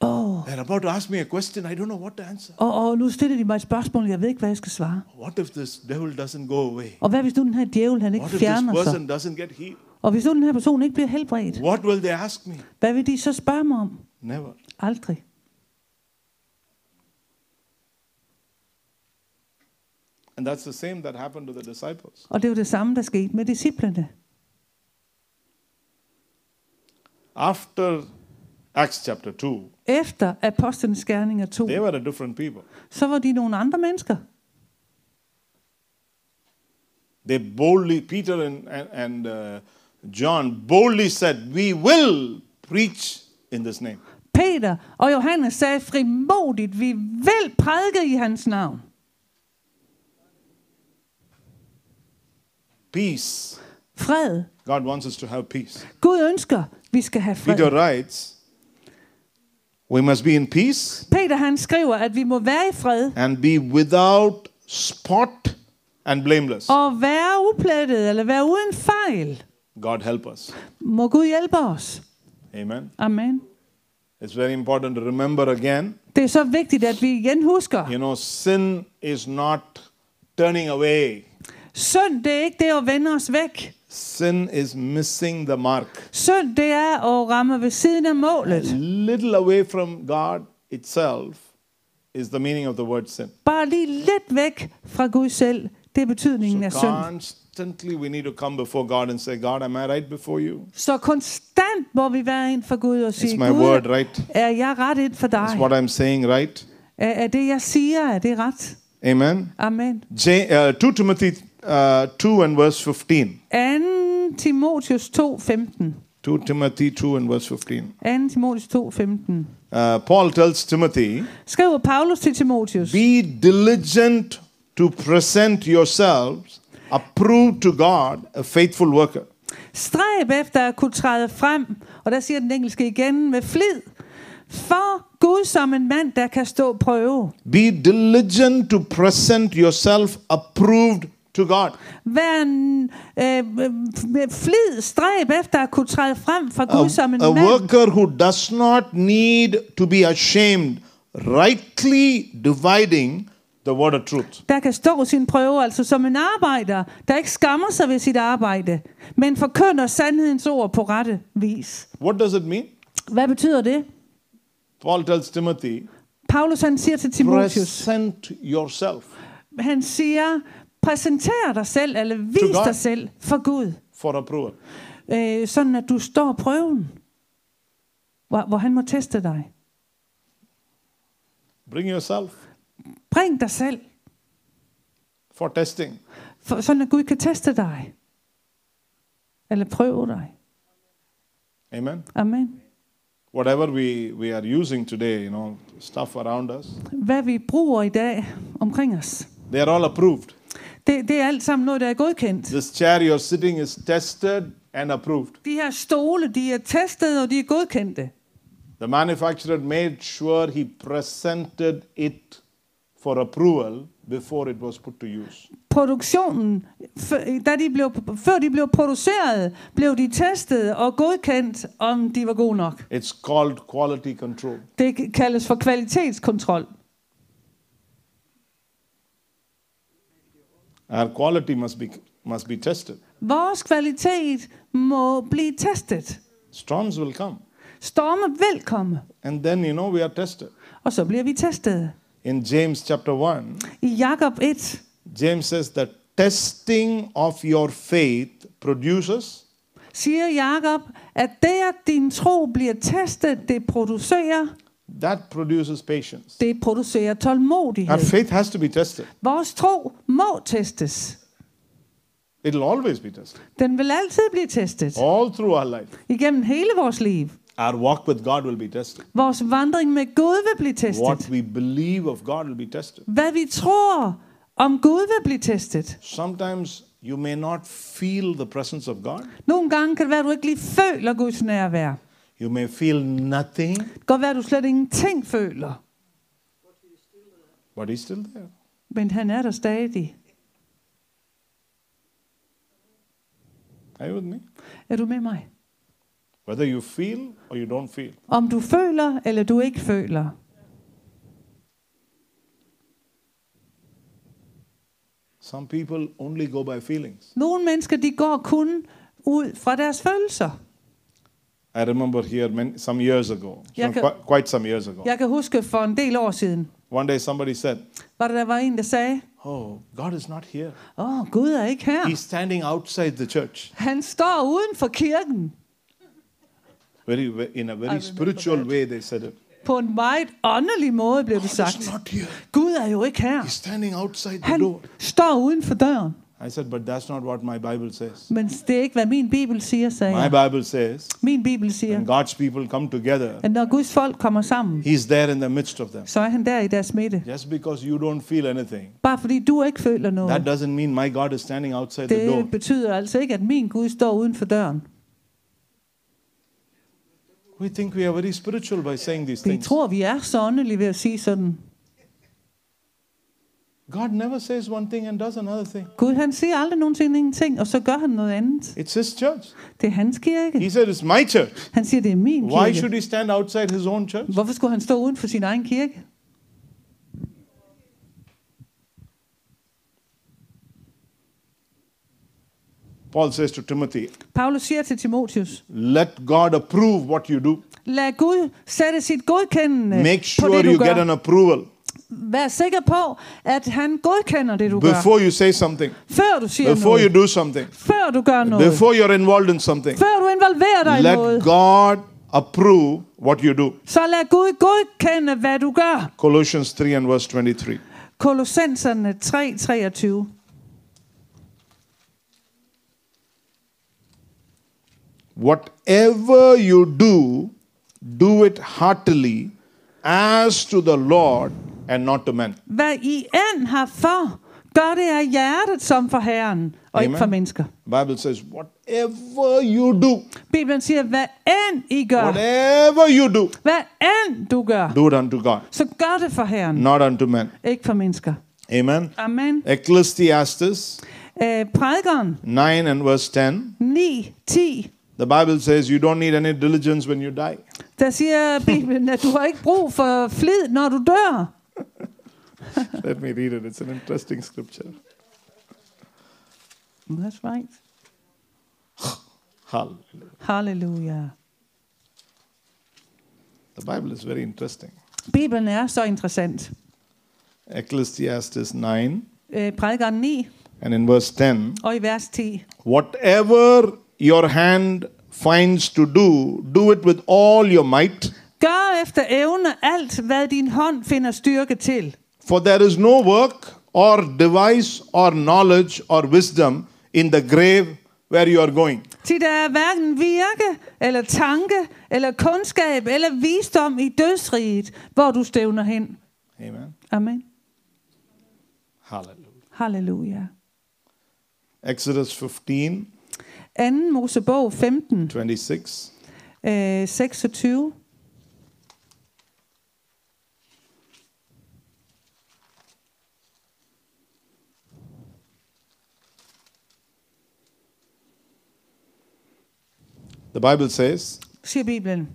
[SPEAKER 3] Åh,
[SPEAKER 2] they're about to ask me a question. I don't know what to answer.
[SPEAKER 3] og, og nu stiller de mig et spørgsmål, jeg ved ikke, hvad jeg skal svare.
[SPEAKER 2] What if this devil doesn't go away?
[SPEAKER 3] Og hvad hvis nu den her djævel, han ikke
[SPEAKER 2] What if this
[SPEAKER 3] fjerner sig?
[SPEAKER 2] person doesn't get healed?
[SPEAKER 3] Og hvis nu den her person ikke bliver helbredt,
[SPEAKER 2] What will they ask me?
[SPEAKER 3] hvad vil de så spørge mig om?
[SPEAKER 2] Never.
[SPEAKER 3] Aldrig.
[SPEAKER 2] And that's the same that happened to the disciples.
[SPEAKER 3] Og det var det samme, der skete med disciplene.
[SPEAKER 2] After Acts chapter 2,
[SPEAKER 3] Efter apostlenes gerninger 2,
[SPEAKER 2] they were a different people.
[SPEAKER 3] så var de nogle andre mennesker.
[SPEAKER 2] They boldly, Peter and, and, uh, John boldly said, We will preach in this name.
[SPEAKER 3] Peter og Johannes sagde frimodigt, vi vil prædike i hans navn.
[SPEAKER 2] Peace.
[SPEAKER 3] Fred.
[SPEAKER 2] God wants us to have peace.
[SPEAKER 3] Gud ønsker, vi skal have fred.
[SPEAKER 2] Peter writes, We must be in peace
[SPEAKER 3] Peter han skriver, at vi må være i fred
[SPEAKER 2] and be without spot and blameless.
[SPEAKER 3] og være uplettet eller være uden fejl.
[SPEAKER 2] God help us.
[SPEAKER 3] Må Gud hjælpe os.
[SPEAKER 2] Amen.
[SPEAKER 3] Amen.
[SPEAKER 2] It's very important to remember again
[SPEAKER 3] Det er så vigtigt, at vi igen husker,
[SPEAKER 2] you know, sin is not turning away,
[SPEAKER 3] synd det er ikke det at vende os væk.
[SPEAKER 2] sin is missing the mark.
[SPEAKER 3] Synd det er at ramme ved siden af
[SPEAKER 2] A
[SPEAKER 3] målet.
[SPEAKER 2] little away from God itself is the meaning of the word sin.
[SPEAKER 3] Bare lige lidt væk fra Gud selv. Det er betydningen af
[SPEAKER 2] So
[SPEAKER 3] synd.
[SPEAKER 2] constantly we need to come before God and say, God, am I right before you?
[SPEAKER 3] Så konstant må vi være ind for Gud og
[SPEAKER 2] Is
[SPEAKER 3] sige,
[SPEAKER 2] my word
[SPEAKER 3] Gud,
[SPEAKER 2] right?
[SPEAKER 3] er jeg ret ind for
[SPEAKER 2] Is
[SPEAKER 3] dig?
[SPEAKER 2] what I'm saying right?
[SPEAKER 3] Er, er det, jeg siger, er det ret?
[SPEAKER 2] Amen.
[SPEAKER 3] Amen.
[SPEAKER 2] J- uh, 2 Timothy uh, 2 and verse 15.
[SPEAKER 3] 2. Timotius 2:15.
[SPEAKER 2] 2 Timothy 2 and verse 15.
[SPEAKER 3] 2. Timotius 2:15.
[SPEAKER 2] Uh, Paul tells Timothy,
[SPEAKER 3] Skriver Paulus til Timotius.
[SPEAKER 2] Be diligent to present yourselves approved to God, a faithful worker.
[SPEAKER 3] Stræb efter at kunne træde frem, og der siger den engelske igen, med flid, for Gud som en mand, der kan stå prøve.
[SPEAKER 2] Be diligent to present yourself approved to God.
[SPEAKER 3] Vær en, øh, med flid, stræb efter at kunne træde frem for Gud som en
[SPEAKER 2] A, a
[SPEAKER 3] mand,
[SPEAKER 2] worker who does not need to be ashamed, rightly dividing the word of truth.
[SPEAKER 3] der kan stå sin prøve, altså som en arbejder, der ikke skammer sig ved sit arbejde, men forkynder sandhedens ord på rette vis.
[SPEAKER 2] What does it mean?
[SPEAKER 3] Hvad betyder det?
[SPEAKER 2] Paul tells Timothy,
[SPEAKER 3] Paulus han siger til Timotius,
[SPEAKER 2] present yourself
[SPEAKER 3] han siger, præsenter dig selv, eller vis dig selv for Gud,
[SPEAKER 2] for approval.
[SPEAKER 3] øh, sådan at du står prøven, hvor, hvor han må teste dig.
[SPEAKER 2] Bring yourself
[SPEAKER 3] Bring dig selv,
[SPEAKER 2] for testing.
[SPEAKER 3] for, sådan at Gud kan teste dig, eller prøve dig.
[SPEAKER 2] Amen.
[SPEAKER 3] Amen.
[SPEAKER 2] Whatever we, we are using today, you know, stuff around us,
[SPEAKER 3] Hvad vi bruger i dag omkring os,
[SPEAKER 2] they are all approved.
[SPEAKER 3] Det, det er alt sammen noget, der er godkendt.
[SPEAKER 2] This chair you're sitting is tested and approved.
[SPEAKER 3] De her stole, de er testet, og de er godkendte.
[SPEAKER 2] The manufacturer made sure he presented it for approval before it was put to use.
[SPEAKER 3] Produktionen, da de blev, før de blev produceret, blev de testet og godkendt, om de var gode nok.
[SPEAKER 2] It's called quality control.
[SPEAKER 3] Det kaldes for kvalitetskontrol.
[SPEAKER 2] Our quality must be, must be tested.
[SPEAKER 3] Vores kvalitet må blive testet.
[SPEAKER 2] Storms will come.
[SPEAKER 3] Storme vil komme,
[SPEAKER 2] And then, you know, we are tested.
[SPEAKER 3] og så bliver vi testet.
[SPEAKER 2] In James chapter 1,
[SPEAKER 3] I Jakob 1,
[SPEAKER 2] James says that testing of your faith produces
[SPEAKER 3] Siger Jakob, at det, at din tro bliver testet, det producerer,
[SPEAKER 2] that produces patience.
[SPEAKER 3] det producerer tålmodighed.
[SPEAKER 2] Our faith has to be tested.
[SPEAKER 3] Vores tro må testes.
[SPEAKER 2] It will always be tested.
[SPEAKER 3] Den vil altid blive testet.
[SPEAKER 2] All through our life.
[SPEAKER 3] Igennem hele vores liv.
[SPEAKER 2] Our walk with God will be tested.
[SPEAKER 3] Vores vandring med Gud vil blive testet.
[SPEAKER 2] What we believe of God will be tested.
[SPEAKER 3] Hvad vi tror om Gud vil blive testet.
[SPEAKER 2] Sometimes you may not feel the presence of God.
[SPEAKER 3] Nogle gange kan det være, at du ikke lige føler Guds nærvær.
[SPEAKER 2] You may feel nothing,
[SPEAKER 3] Det kan godt være, at du slet ingenting føler.
[SPEAKER 2] but He's still there.
[SPEAKER 3] Men han er der stadig.
[SPEAKER 2] Are you with me?
[SPEAKER 3] Er du med mig?
[SPEAKER 2] Whether you feel or you don't feel.
[SPEAKER 3] Om du føler, eller du ikke føler.
[SPEAKER 2] Some people only go by feelings.
[SPEAKER 3] Nogle mennesker, de går kun ud fra deres følelser.
[SPEAKER 2] I remember here many, some years ago,
[SPEAKER 3] okay.
[SPEAKER 2] qui- quite some years ago.
[SPEAKER 3] Jeg kan huske for en del år siden,
[SPEAKER 2] One day somebody said,
[SPEAKER 3] var der, der var en, der sagde,
[SPEAKER 2] Oh, God is not here.
[SPEAKER 3] åh, Gud er ikke her.
[SPEAKER 2] He's standing outside the church.
[SPEAKER 3] Han står uden for kirken.
[SPEAKER 2] Very, in a very spiritual way, they said it.
[SPEAKER 3] På en meget åndelig måde blev det
[SPEAKER 2] God
[SPEAKER 3] sagt.
[SPEAKER 2] is not here.
[SPEAKER 3] Gud er jo ikke her.
[SPEAKER 2] He's standing outside the
[SPEAKER 3] Han
[SPEAKER 2] door.
[SPEAKER 3] står uden for døren.
[SPEAKER 2] I said, but that's not what my Bible says.
[SPEAKER 3] Men det er ikke, hvad min bibel siger, sagde
[SPEAKER 2] My
[SPEAKER 3] jeg.
[SPEAKER 2] Bible says,
[SPEAKER 3] Min bibel siger,
[SPEAKER 2] when God's people come together,
[SPEAKER 3] at når Guds folk kommer sammen,
[SPEAKER 2] He's there in the midst of them.
[SPEAKER 3] så er han der i deres midte.
[SPEAKER 2] Just because you don't feel anything,
[SPEAKER 3] Bare fordi du ikke føler
[SPEAKER 2] that
[SPEAKER 3] noget.
[SPEAKER 2] doesn't mean my God is standing outside the door.
[SPEAKER 3] Det betyder altså ikke, at min Gud står uden for døren.
[SPEAKER 2] We think we are very spiritual by saying these
[SPEAKER 3] Vi
[SPEAKER 2] things.
[SPEAKER 3] tror, vi er så åndelige ved at sige sådan.
[SPEAKER 2] God never says one thing and does another thing.
[SPEAKER 3] Gud han siger aldrig nogensinde ingenting, og så gør han noget andet.
[SPEAKER 2] It's His church.
[SPEAKER 3] Det er hans kirke.
[SPEAKER 2] He said, It's my church.
[SPEAKER 3] Han siger, det er min
[SPEAKER 2] Why
[SPEAKER 3] kirke.
[SPEAKER 2] should He stand outside His own church?
[SPEAKER 3] Hvorfor skulle han stå uden for sin egen kirke?
[SPEAKER 2] Paul says to Timothy,
[SPEAKER 3] Paulus siger til Timotius,
[SPEAKER 2] Let God approve what you do.
[SPEAKER 3] lad Gud sætte sit godkendende
[SPEAKER 2] Make
[SPEAKER 3] på
[SPEAKER 2] sure
[SPEAKER 3] det, du
[SPEAKER 2] you get
[SPEAKER 3] gør.
[SPEAKER 2] an approval
[SPEAKER 3] Vær sikker på, at han godkender det, du gør.
[SPEAKER 2] before you say something,
[SPEAKER 3] Før du siger
[SPEAKER 2] before you
[SPEAKER 3] noget.
[SPEAKER 2] do something,
[SPEAKER 3] Før du gør noget.
[SPEAKER 2] before you're involved in something.
[SPEAKER 3] Før du involverer dig i
[SPEAKER 2] Let
[SPEAKER 3] noget.
[SPEAKER 2] God approve what you do.
[SPEAKER 3] Så lad Gud godkende, hvad du gør.
[SPEAKER 2] Colossians 3 and verse 23.
[SPEAKER 3] Kolossenserne 3:23.
[SPEAKER 2] Whatever you do, do it heartily as to the Lord and not to men.
[SPEAKER 3] Hvad I end har for, gør det af hjertet som for Herren, og ikke
[SPEAKER 2] Amen.
[SPEAKER 3] for mennesker.
[SPEAKER 2] Bible says, whatever you do,
[SPEAKER 3] Bibelen siger, hvad end I gør,
[SPEAKER 2] whatever you do,
[SPEAKER 3] hvad end du gør,
[SPEAKER 2] do it unto God,
[SPEAKER 3] så gør det for Herren,
[SPEAKER 2] not unto men.
[SPEAKER 3] ikke for mennesker.
[SPEAKER 2] Amen.
[SPEAKER 3] Amen.
[SPEAKER 2] Ecclesiastes
[SPEAKER 3] Øh, prædikeren
[SPEAKER 2] 9 and verse 10.
[SPEAKER 3] 9, 10,
[SPEAKER 2] The Bible says you don't need any diligence when you die.
[SPEAKER 3] der siger Bibelen, at du har ikke brug for flid, når du dør. (laughs)
[SPEAKER 2] Let me read it. It's an interesting scripture.
[SPEAKER 3] That's right.
[SPEAKER 2] Hallelujah.
[SPEAKER 3] Halleluja.
[SPEAKER 2] The Bible is very interesting.
[SPEAKER 3] Bibelen er så interessant.
[SPEAKER 2] Ecclesiastes 9
[SPEAKER 3] Øh, prædikeren 9
[SPEAKER 2] and in verse 10.
[SPEAKER 3] og i vers 10.
[SPEAKER 2] Whatever your hand finds to do, do it with all your might.
[SPEAKER 3] Gør efter evne alt, hvad din hånd finder styrke til.
[SPEAKER 2] For there is no work or device or knowledge or wisdom in the grave where you are going.
[SPEAKER 3] Til der er hverken virke, eller tanke, eller kundskab, eller visdom i dødsriget, hvor du stævner hen.
[SPEAKER 2] Amen.
[SPEAKER 3] Amen.
[SPEAKER 2] Hallelujah.
[SPEAKER 3] Halleluja.
[SPEAKER 2] Exodus 15,
[SPEAKER 3] 2. Mosebog 15,
[SPEAKER 2] 26.
[SPEAKER 3] øh, 26.
[SPEAKER 2] The Bible says,
[SPEAKER 3] siger Bibelen.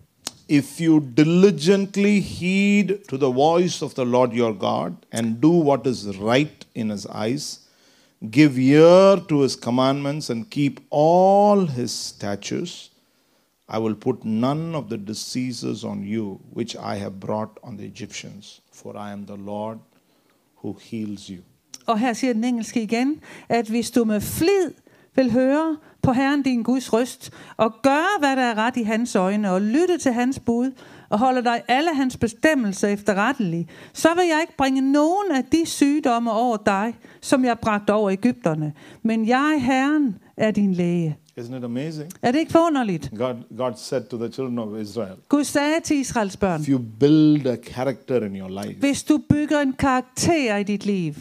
[SPEAKER 2] If you diligently heed to the voice of the Lord your God and do what is right in his eyes, give ear to his commandments and keep all his statutes, I will put none of the diseases on you which I have brought on the Egyptians, for I am the Lord who heals you.
[SPEAKER 3] Og her siger den engelske igen, at hvis du med flid vil høre på Herren din Guds røst, og gøre, hvad der er ret i hans øjne, og lytte til hans bud, og holde dig alle hans bestemmelser efterrettelige, så vil jeg ikke bringe nogen af de sygdomme over dig, som jeg bragte over Ægypterne. Men jeg, Herren, er din læge.
[SPEAKER 2] Isn't it amazing?
[SPEAKER 3] Er det ikke forunderligt?
[SPEAKER 2] God, God said to the children of Israel,
[SPEAKER 3] Gud sagde til Israels børn,
[SPEAKER 2] if you build a character in your life
[SPEAKER 3] hvis du bygger en karakter i dit liv,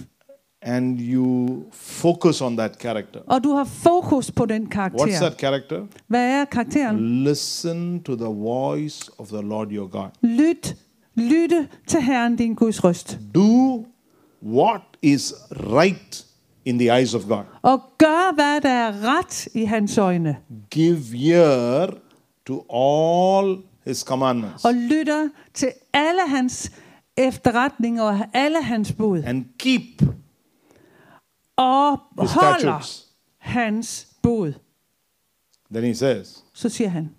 [SPEAKER 2] and you focus on that character,
[SPEAKER 3] og du har fokus på den
[SPEAKER 2] what's that character?
[SPEAKER 3] hvad er karakteren?
[SPEAKER 2] Listen to the voice of the Lord your God.
[SPEAKER 3] Lyt, lytte til Herren din Guds røst.
[SPEAKER 2] Do what is right in the eyes of God.
[SPEAKER 3] Og gør, hvad der er ret i hans øjne.
[SPEAKER 2] Give ear to all his commandments
[SPEAKER 3] Og lytter til alle hans efterretninger og alle hans bud.
[SPEAKER 2] and keep
[SPEAKER 3] Og holder hans bud.
[SPEAKER 2] Then he says,
[SPEAKER 3] Så siger han,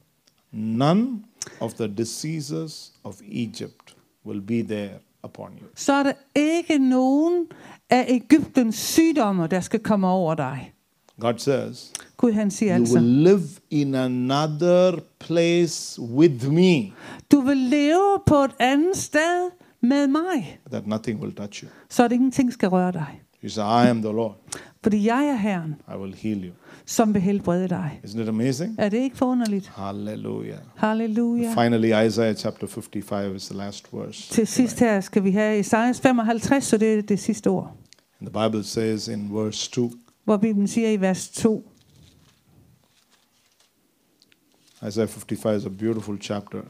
[SPEAKER 2] None of the diseases of Egypt will be there upon you.
[SPEAKER 3] så er der ikke nogen af Ægyptens sygdomme, der skal komme over dig.
[SPEAKER 2] God says,
[SPEAKER 3] Gud han siger
[SPEAKER 2] You
[SPEAKER 3] altså,
[SPEAKER 2] will live in another place with me,
[SPEAKER 3] du vil leve på et andet sted med mig,
[SPEAKER 2] that nothing will touch you.
[SPEAKER 3] så det ingenting skal røre dig.
[SPEAKER 2] You say, I am the Lord.
[SPEAKER 3] Fordi jeg er Herren,
[SPEAKER 2] I will heal you.
[SPEAKER 3] som vil helbrede dig.
[SPEAKER 2] Isn't it amazing?
[SPEAKER 3] Er det ikke forunderligt?
[SPEAKER 2] Hallelujah.
[SPEAKER 3] Halleluja.
[SPEAKER 2] Finally, Isaiah chapter 55 is the last verse.
[SPEAKER 3] Til sidst her skal vi have Esajas 55, så det er det sidste ord.
[SPEAKER 2] And the Bible says in verse 2
[SPEAKER 3] Hvor Bibelen siger i vers 2,
[SPEAKER 2] Isaiah 55 is a beautiful chapter.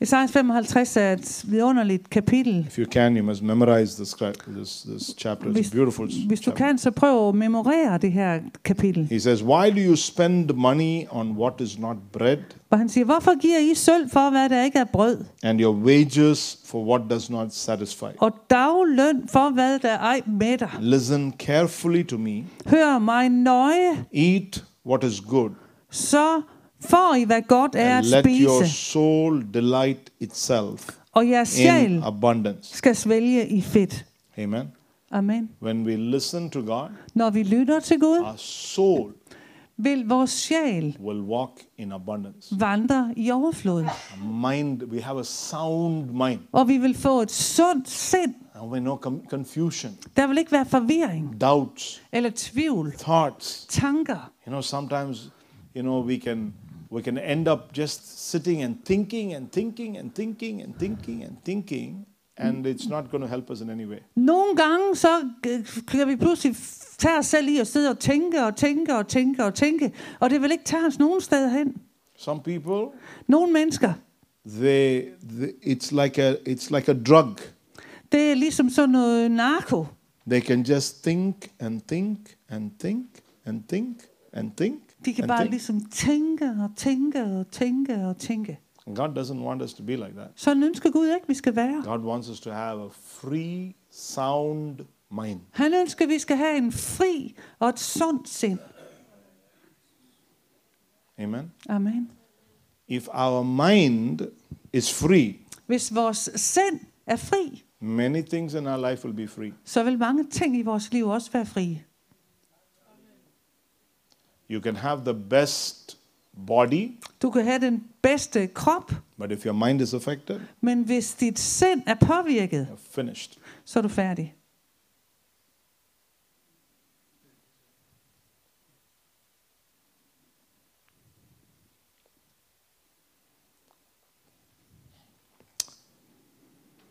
[SPEAKER 3] Esajas 55 er et vidunderligt kapitel.
[SPEAKER 2] If you can, you must memorize this, this, this chapter. It's
[SPEAKER 3] Hvis,
[SPEAKER 2] a beautiful
[SPEAKER 3] hvis du
[SPEAKER 2] chapter.
[SPEAKER 3] kan, så prøv at memorere det her kapitel.
[SPEAKER 2] He says, Why do you spend money on what is not bread,
[SPEAKER 3] Hvor han siger, hvorfor giver I sølv for, hvad der ikke er brød?
[SPEAKER 2] and your wages for what does not satisfy?
[SPEAKER 3] Og dagløn for, hvad der ej mætter.
[SPEAKER 2] Listen carefully to me.
[SPEAKER 3] Hør mig nøje,
[SPEAKER 2] Eat what is good,
[SPEAKER 3] så får I, hvad godt er at
[SPEAKER 2] let your
[SPEAKER 3] spise.
[SPEAKER 2] soul delight itself
[SPEAKER 3] Og jeres
[SPEAKER 2] in
[SPEAKER 3] sjæl
[SPEAKER 2] abundance.
[SPEAKER 3] skal svælge i fedt.
[SPEAKER 2] Amen.
[SPEAKER 3] Amen.
[SPEAKER 2] When we listen to God,
[SPEAKER 3] Når vi lytter til Gud,
[SPEAKER 2] our soul
[SPEAKER 3] vil vores sjæl
[SPEAKER 2] will walk in abundance.
[SPEAKER 3] vandre i overflod.
[SPEAKER 2] Mind, we have a sound mind.
[SPEAKER 3] Og vi vil få et sundt sind.
[SPEAKER 2] And we no confusion,
[SPEAKER 3] Der vil ikke være forvirring
[SPEAKER 2] doubts,
[SPEAKER 3] eller tvivl,
[SPEAKER 2] thoughts.
[SPEAKER 3] tanker.
[SPEAKER 2] You know, sometimes, you know, we can we can end up just sitting and thinking and thinking and thinking and thinking and thinking, and it's not going to help us in any way.
[SPEAKER 3] Nogle gange så øh, kan vi pludselig tage os selv i at sidde og tænke og tænke og tænke og tænke, og det vil ikke tage os nogen steder hen.
[SPEAKER 2] Some people,
[SPEAKER 3] Nogle mennesker,
[SPEAKER 2] they, they it's like a it's like a drug.
[SPEAKER 3] det er ligesom sådan noget narko.
[SPEAKER 2] They can just think and think and think and think and think.
[SPEAKER 3] De kan
[SPEAKER 2] and
[SPEAKER 3] bare
[SPEAKER 2] think.
[SPEAKER 3] ligesom tænke og tænke og tænke og tænke.
[SPEAKER 2] And God doesn't want us to be like that.
[SPEAKER 3] Sådan ønsker Gud ikke, vi skal være.
[SPEAKER 2] God wants us to have a free, sound mind.
[SPEAKER 3] Han ønsker, at vi skal have en fri og et sundt sind.
[SPEAKER 2] Amen.
[SPEAKER 3] Amen.
[SPEAKER 2] If our mind is free,
[SPEAKER 3] Hvis vores sind er fri,
[SPEAKER 2] many things in our life will be free.
[SPEAKER 3] så vil mange ting i vores liv også være frie.
[SPEAKER 2] You can have the best body,
[SPEAKER 3] Du kan have den bedste krop,
[SPEAKER 2] but if your mind is affected,
[SPEAKER 3] men hvis dit sind er påvirket,
[SPEAKER 2] you're finished.
[SPEAKER 3] så er du færdig.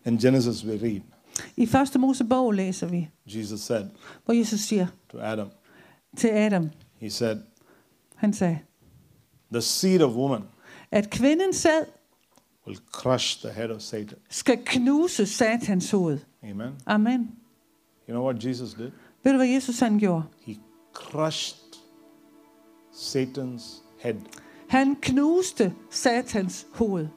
[SPEAKER 2] In Genesis, we read,
[SPEAKER 3] I første Mosebog læser vi,
[SPEAKER 2] Jesus said
[SPEAKER 3] hvor Jesus siger
[SPEAKER 2] to Adam,
[SPEAKER 3] til Adam,
[SPEAKER 2] He said,
[SPEAKER 3] han sagde,
[SPEAKER 2] The seed of woman
[SPEAKER 3] at kvinden sæd
[SPEAKER 2] will crush the head of Satan.
[SPEAKER 3] skal knuse satans hoved.
[SPEAKER 2] Amen.
[SPEAKER 3] Amen.
[SPEAKER 2] You know what Jesus did?
[SPEAKER 3] Ved du, hvad Jesus han gjorde?
[SPEAKER 2] He crushed Satan's head.
[SPEAKER 3] Han knuste satans hoved.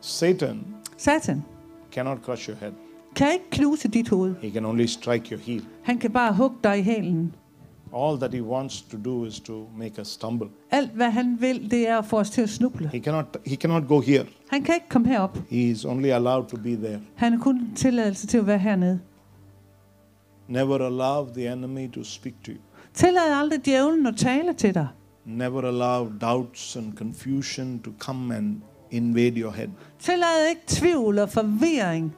[SPEAKER 2] Satan
[SPEAKER 3] Satan
[SPEAKER 2] cannot crush your head,
[SPEAKER 3] kan ikke knuse dit hoved.
[SPEAKER 2] he can only strike your heel.
[SPEAKER 3] Han kan bare hugge dig i hælen.
[SPEAKER 2] All that he wants to do is to make us stumble.
[SPEAKER 3] Alt, hvad han vil, det er at få os til at snuble.
[SPEAKER 2] He cannot, he cannot go here.
[SPEAKER 3] Han kan ikke komme herop.
[SPEAKER 2] He is only allowed to be there.
[SPEAKER 3] Han er kun tilladelse til at være hernede.
[SPEAKER 2] Never allow the enemy to speak to you.
[SPEAKER 3] Tillad aldrig djævlen at tale til dig.
[SPEAKER 2] Never allow doubts and confusion to come and invade your head.
[SPEAKER 3] Tillad ikke tvivl og forvirring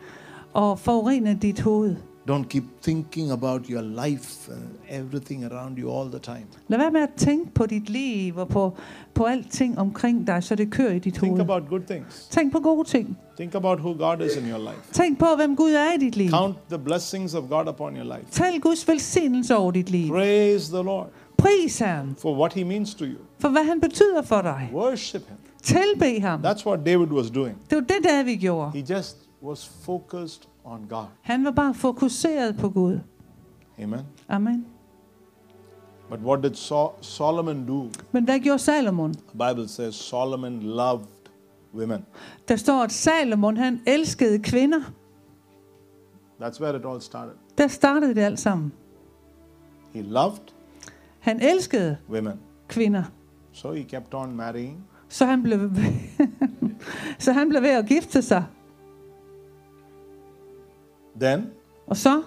[SPEAKER 3] og forurene dit hoved.
[SPEAKER 2] Don't keep thinking about your life and everything around you all the time.
[SPEAKER 3] Lad være med at tænke på dit liv og på, på alting omkring dig, så det kører i dit
[SPEAKER 2] Think
[SPEAKER 3] hoved.
[SPEAKER 2] about good things.
[SPEAKER 3] Tænk på gode ting.
[SPEAKER 2] Think about who God is in your life.
[SPEAKER 3] Tænk på, hvem Gud er i dit liv.
[SPEAKER 2] Count the blessings of God upon your life.
[SPEAKER 3] Tal Guds velsignelse over dit liv.
[SPEAKER 2] Praise the Lord
[SPEAKER 3] Pris Herren
[SPEAKER 2] for what He means to you.
[SPEAKER 3] for, hvad han betyder for dig.
[SPEAKER 2] Worship Him.
[SPEAKER 3] Tilbe ham.
[SPEAKER 2] That's what David was doing.
[SPEAKER 3] Det var det, David gjorde.
[SPEAKER 2] He just was focused on God.
[SPEAKER 3] Han var bare fokuseret på Gud.
[SPEAKER 2] Amen.
[SPEAKER 3] Amen.
[SPEAKER 2] But what did so- Solomon do?
[SPEAKER 3] Men hvad gjorde Salomon?
[SPEAKER 2] The Bible says Solomon loved women.
[SPEAKER 3] Der står, at Salomon han elskede kvinder.
[SPEAKER 2] That's where it all started.
[SPEAKER 3] Der startede det alt sammen.
[SPEAKER 2] He loved
[SPEAKER 3] Han elskede
[SPEAKER 2] women.
[SPEAKER 3] kvinder.
[SPEAKER 2] So he kept on marrying.
[SPEAKER 3] Så han blev, (laughs) så han blev ved at gifte sig.
[SPEAKER 2] Then
[SPEAKER 3] Og så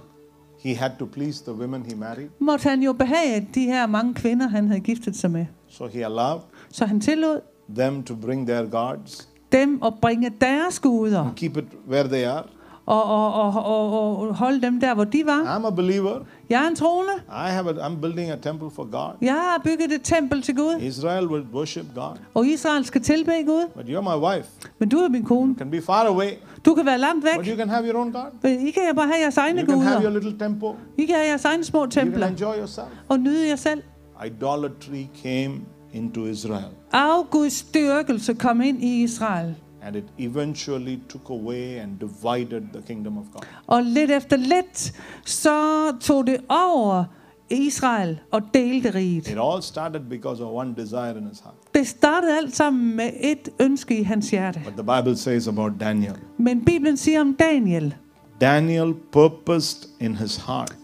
[SPEAKER 2] he had to please the women he married.
[SPEAKER 3] måtte han jo behage de her mange kvinder, han havde giftet sig med.
[SPEAKER 2] So he allowed
[SPEAKER 3] Så han tillod
[SPEAKER 2] them to bring their gods,
[SPEAKER 3] dem at bringe deres guder
[SPEAKER 2] keep it where they are.
[SPEAKER 3] og, og, og, og, og holde dem der, hvor de var.
[SPEAKER 2] I'm a believer.
[SPEAKER 3] Jeg er en troende.
[SPEAKER 2] I have a, I'm building a temple for God.
[SPEAKER 3] Jeg har bygget et tempel til Gud,
[SPEAKER 2] Israel will worship God.
[SPEAKER 3] og Israel skal tilbe Gud.
[SPEAKER 2] But you're my wife.
[SPEAKER 3] Men du er min kone.
[SPEAKER 2] You can be far away,
[SPEAKER 3] Du kan være langt
[SPEAKER 2] but
[SPEAKER 3] væk.
[SPEAKER 2] you can have your own God.
[SPEAKER 3] Men I kan bare have jeres egne
[SPEAKER 2] You can have your
[SPEAKER 3] guder.
[SPEAKER 2] little temple.
[SPEAKER 3] I kan have jeres egne små
[SPEAKER 2] You can
[SPEAKER 3] templer
[SPEAKER 2] enjoy yourself.
[SPEAKER 3] og nyde jer selv.
[SPEAKER 2] Idolatry came into Israel.
[SPEAKER 3] Afguds styrkelse kom ind i Israel.
[SPEAKER 2] And it eventually took away and divided the kingdom of God.
[SPEAKER 3] Og lidt efter lidt, så tog det over Israel og delte riget.
[SPEAKER 2] It all started because of one desire in his heart.
[SPEAKER 3] Det startede alt sammen med et ønske i hans hjerte.
[SPEAKER 2] But the Bible says about Daniel
[SPEAKER 3] Men Bibelen siger om Daniel.
[SPEAKER 2] Daniel purposed in his heart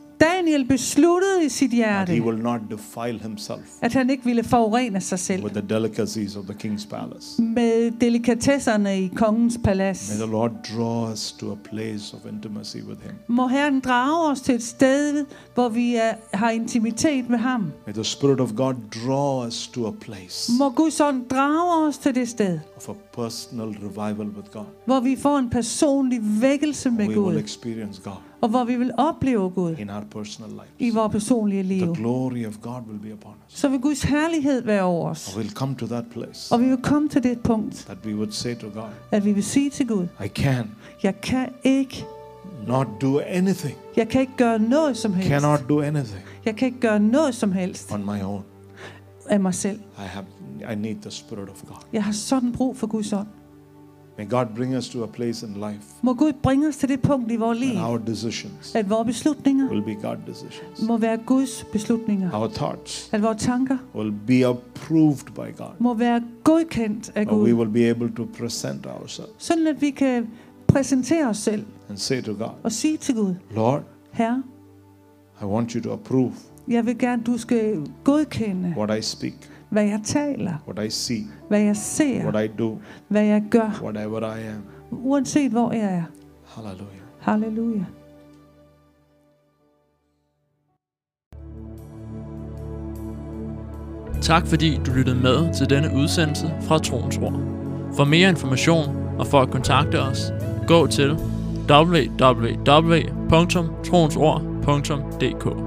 [SPEAKER 3] Daniel besluttede i sit
[SPEAKER 2] that he
[SPEAKER 3] hjerte,
[SPEAKER 2] will not defile himself
[SPEAKER 3] at han ikke ville forurene sig selv
[SPEAKER 2] with the delicacies of the king's palace.
[SPEAKER 3] med delikatesserne i kongens palads.
[SPEAKER 2] May the Lord draw us to a place of intimacy with him.
[SPEAKER 3] Må Herren drage os til et sted, hvor vi er, har intimitet med ham.
[SPEAKER 2] May the Spirit of God draw us to a place
[SPEAKER 3] Må Guds ånd drage os til det sted,
[SPEAKER 2] of a personal revival with God.
[SPEAKER 3] hvor vi får en personlig vækkelse med
[SPEAKER 2] We will
[SPEAKER 3] Gud,
[SPEAKER 2] experience God
[SPEAKER 3] og hvor vi vil opleve Gud
[SPEAKER 2] in our personal
[SPEAKER 3] i
[SPEAKER 2] lives.
[SPEAKER 3] vores personlige
[SPEAKER 2] The
[SPEAKER 3] liv.
[SPEAKER 2] glory of God will be upon us.
[SPEAKER 3] Så vil Guds herlighed være over os.
[SPEAKER 2] And we'll come to that place
[SPEAKER 3] Og vi vil komme til det punkt,
[SPEAKER 2] that we would say to God,
[SPEAKER 3] at vi vil sige til Gud,
[SPEAKER 2] I can
[SPEAKER 3] jeg kan ikke,
[SPEAKER 2] not do anything,
[SPEAKER 3] jeg kan ikke gøre noget som helst.
[SPEAKER 2] cannot do anything
[SPEAKER 3] Jeg kan ikke gøre noget som helst
[SPEAKER 2] on my own.
[SPEAKER 3] af mig selv.
[SPEAKER 2] I have I need the Spirit of God.
[SPEAKER 3] Jeg har sådan brug for Guds ånd.
[SPEAKER 2] May God bring us to a place in life
[SPEAKER 3] Må Gud bringe os til det punkt i vores liv,
[SPEAKER 2] our decisions
[SPEAKER 3] at vores beslutninger
[SPEAKER 2] will be God decisions.
[SPEAKER 3] må være Guds beslutninger.
[SPEAKER 2] Our thoughts
[SPEAKER 3] At vores tanker
[SPEAKER 2] will be approved by God.
[SPEAKER 3] må være godkendt af
[SPEAKER 2] Or we
[SPEAKER 3] eh,
[SPEAKER 2] will be able to present ourselves
[SPEAKER 3] Sådan at vi kan præsentere os selv
[SPEAKER 2] and say to God,
[SPEAKER 3] og sige til Gud,
[SPEAKER 2] Lord,
[SPEAKER 3] Herre,
[SPEAKER 2] I want you to approve
[SPEAKER 3] jeg vil gerne, du skal godkende,
[SPEAKER 2] what I speak,
[SPEAKER 3] hvad jeg taler,
[SPEAKER 2] what I see,
[SPEAKER 3] hvad jeg ser,
[SPEAKER 2] what I do,
[SPEAKER 3] hvad jeg gør,
[SPEAKER 2] whatever I am.
[SPEAKER 3] uanset hvor jeg er.
[SPEAKER 2] Hallelujah.
[SPEAKER 3] Halleluja.
[SPEAKER 1] Tak fordi du lyttede med til denne udsendelse fra Troens Ord. For mere information og for at kontakte os, gå til www.troensord.dk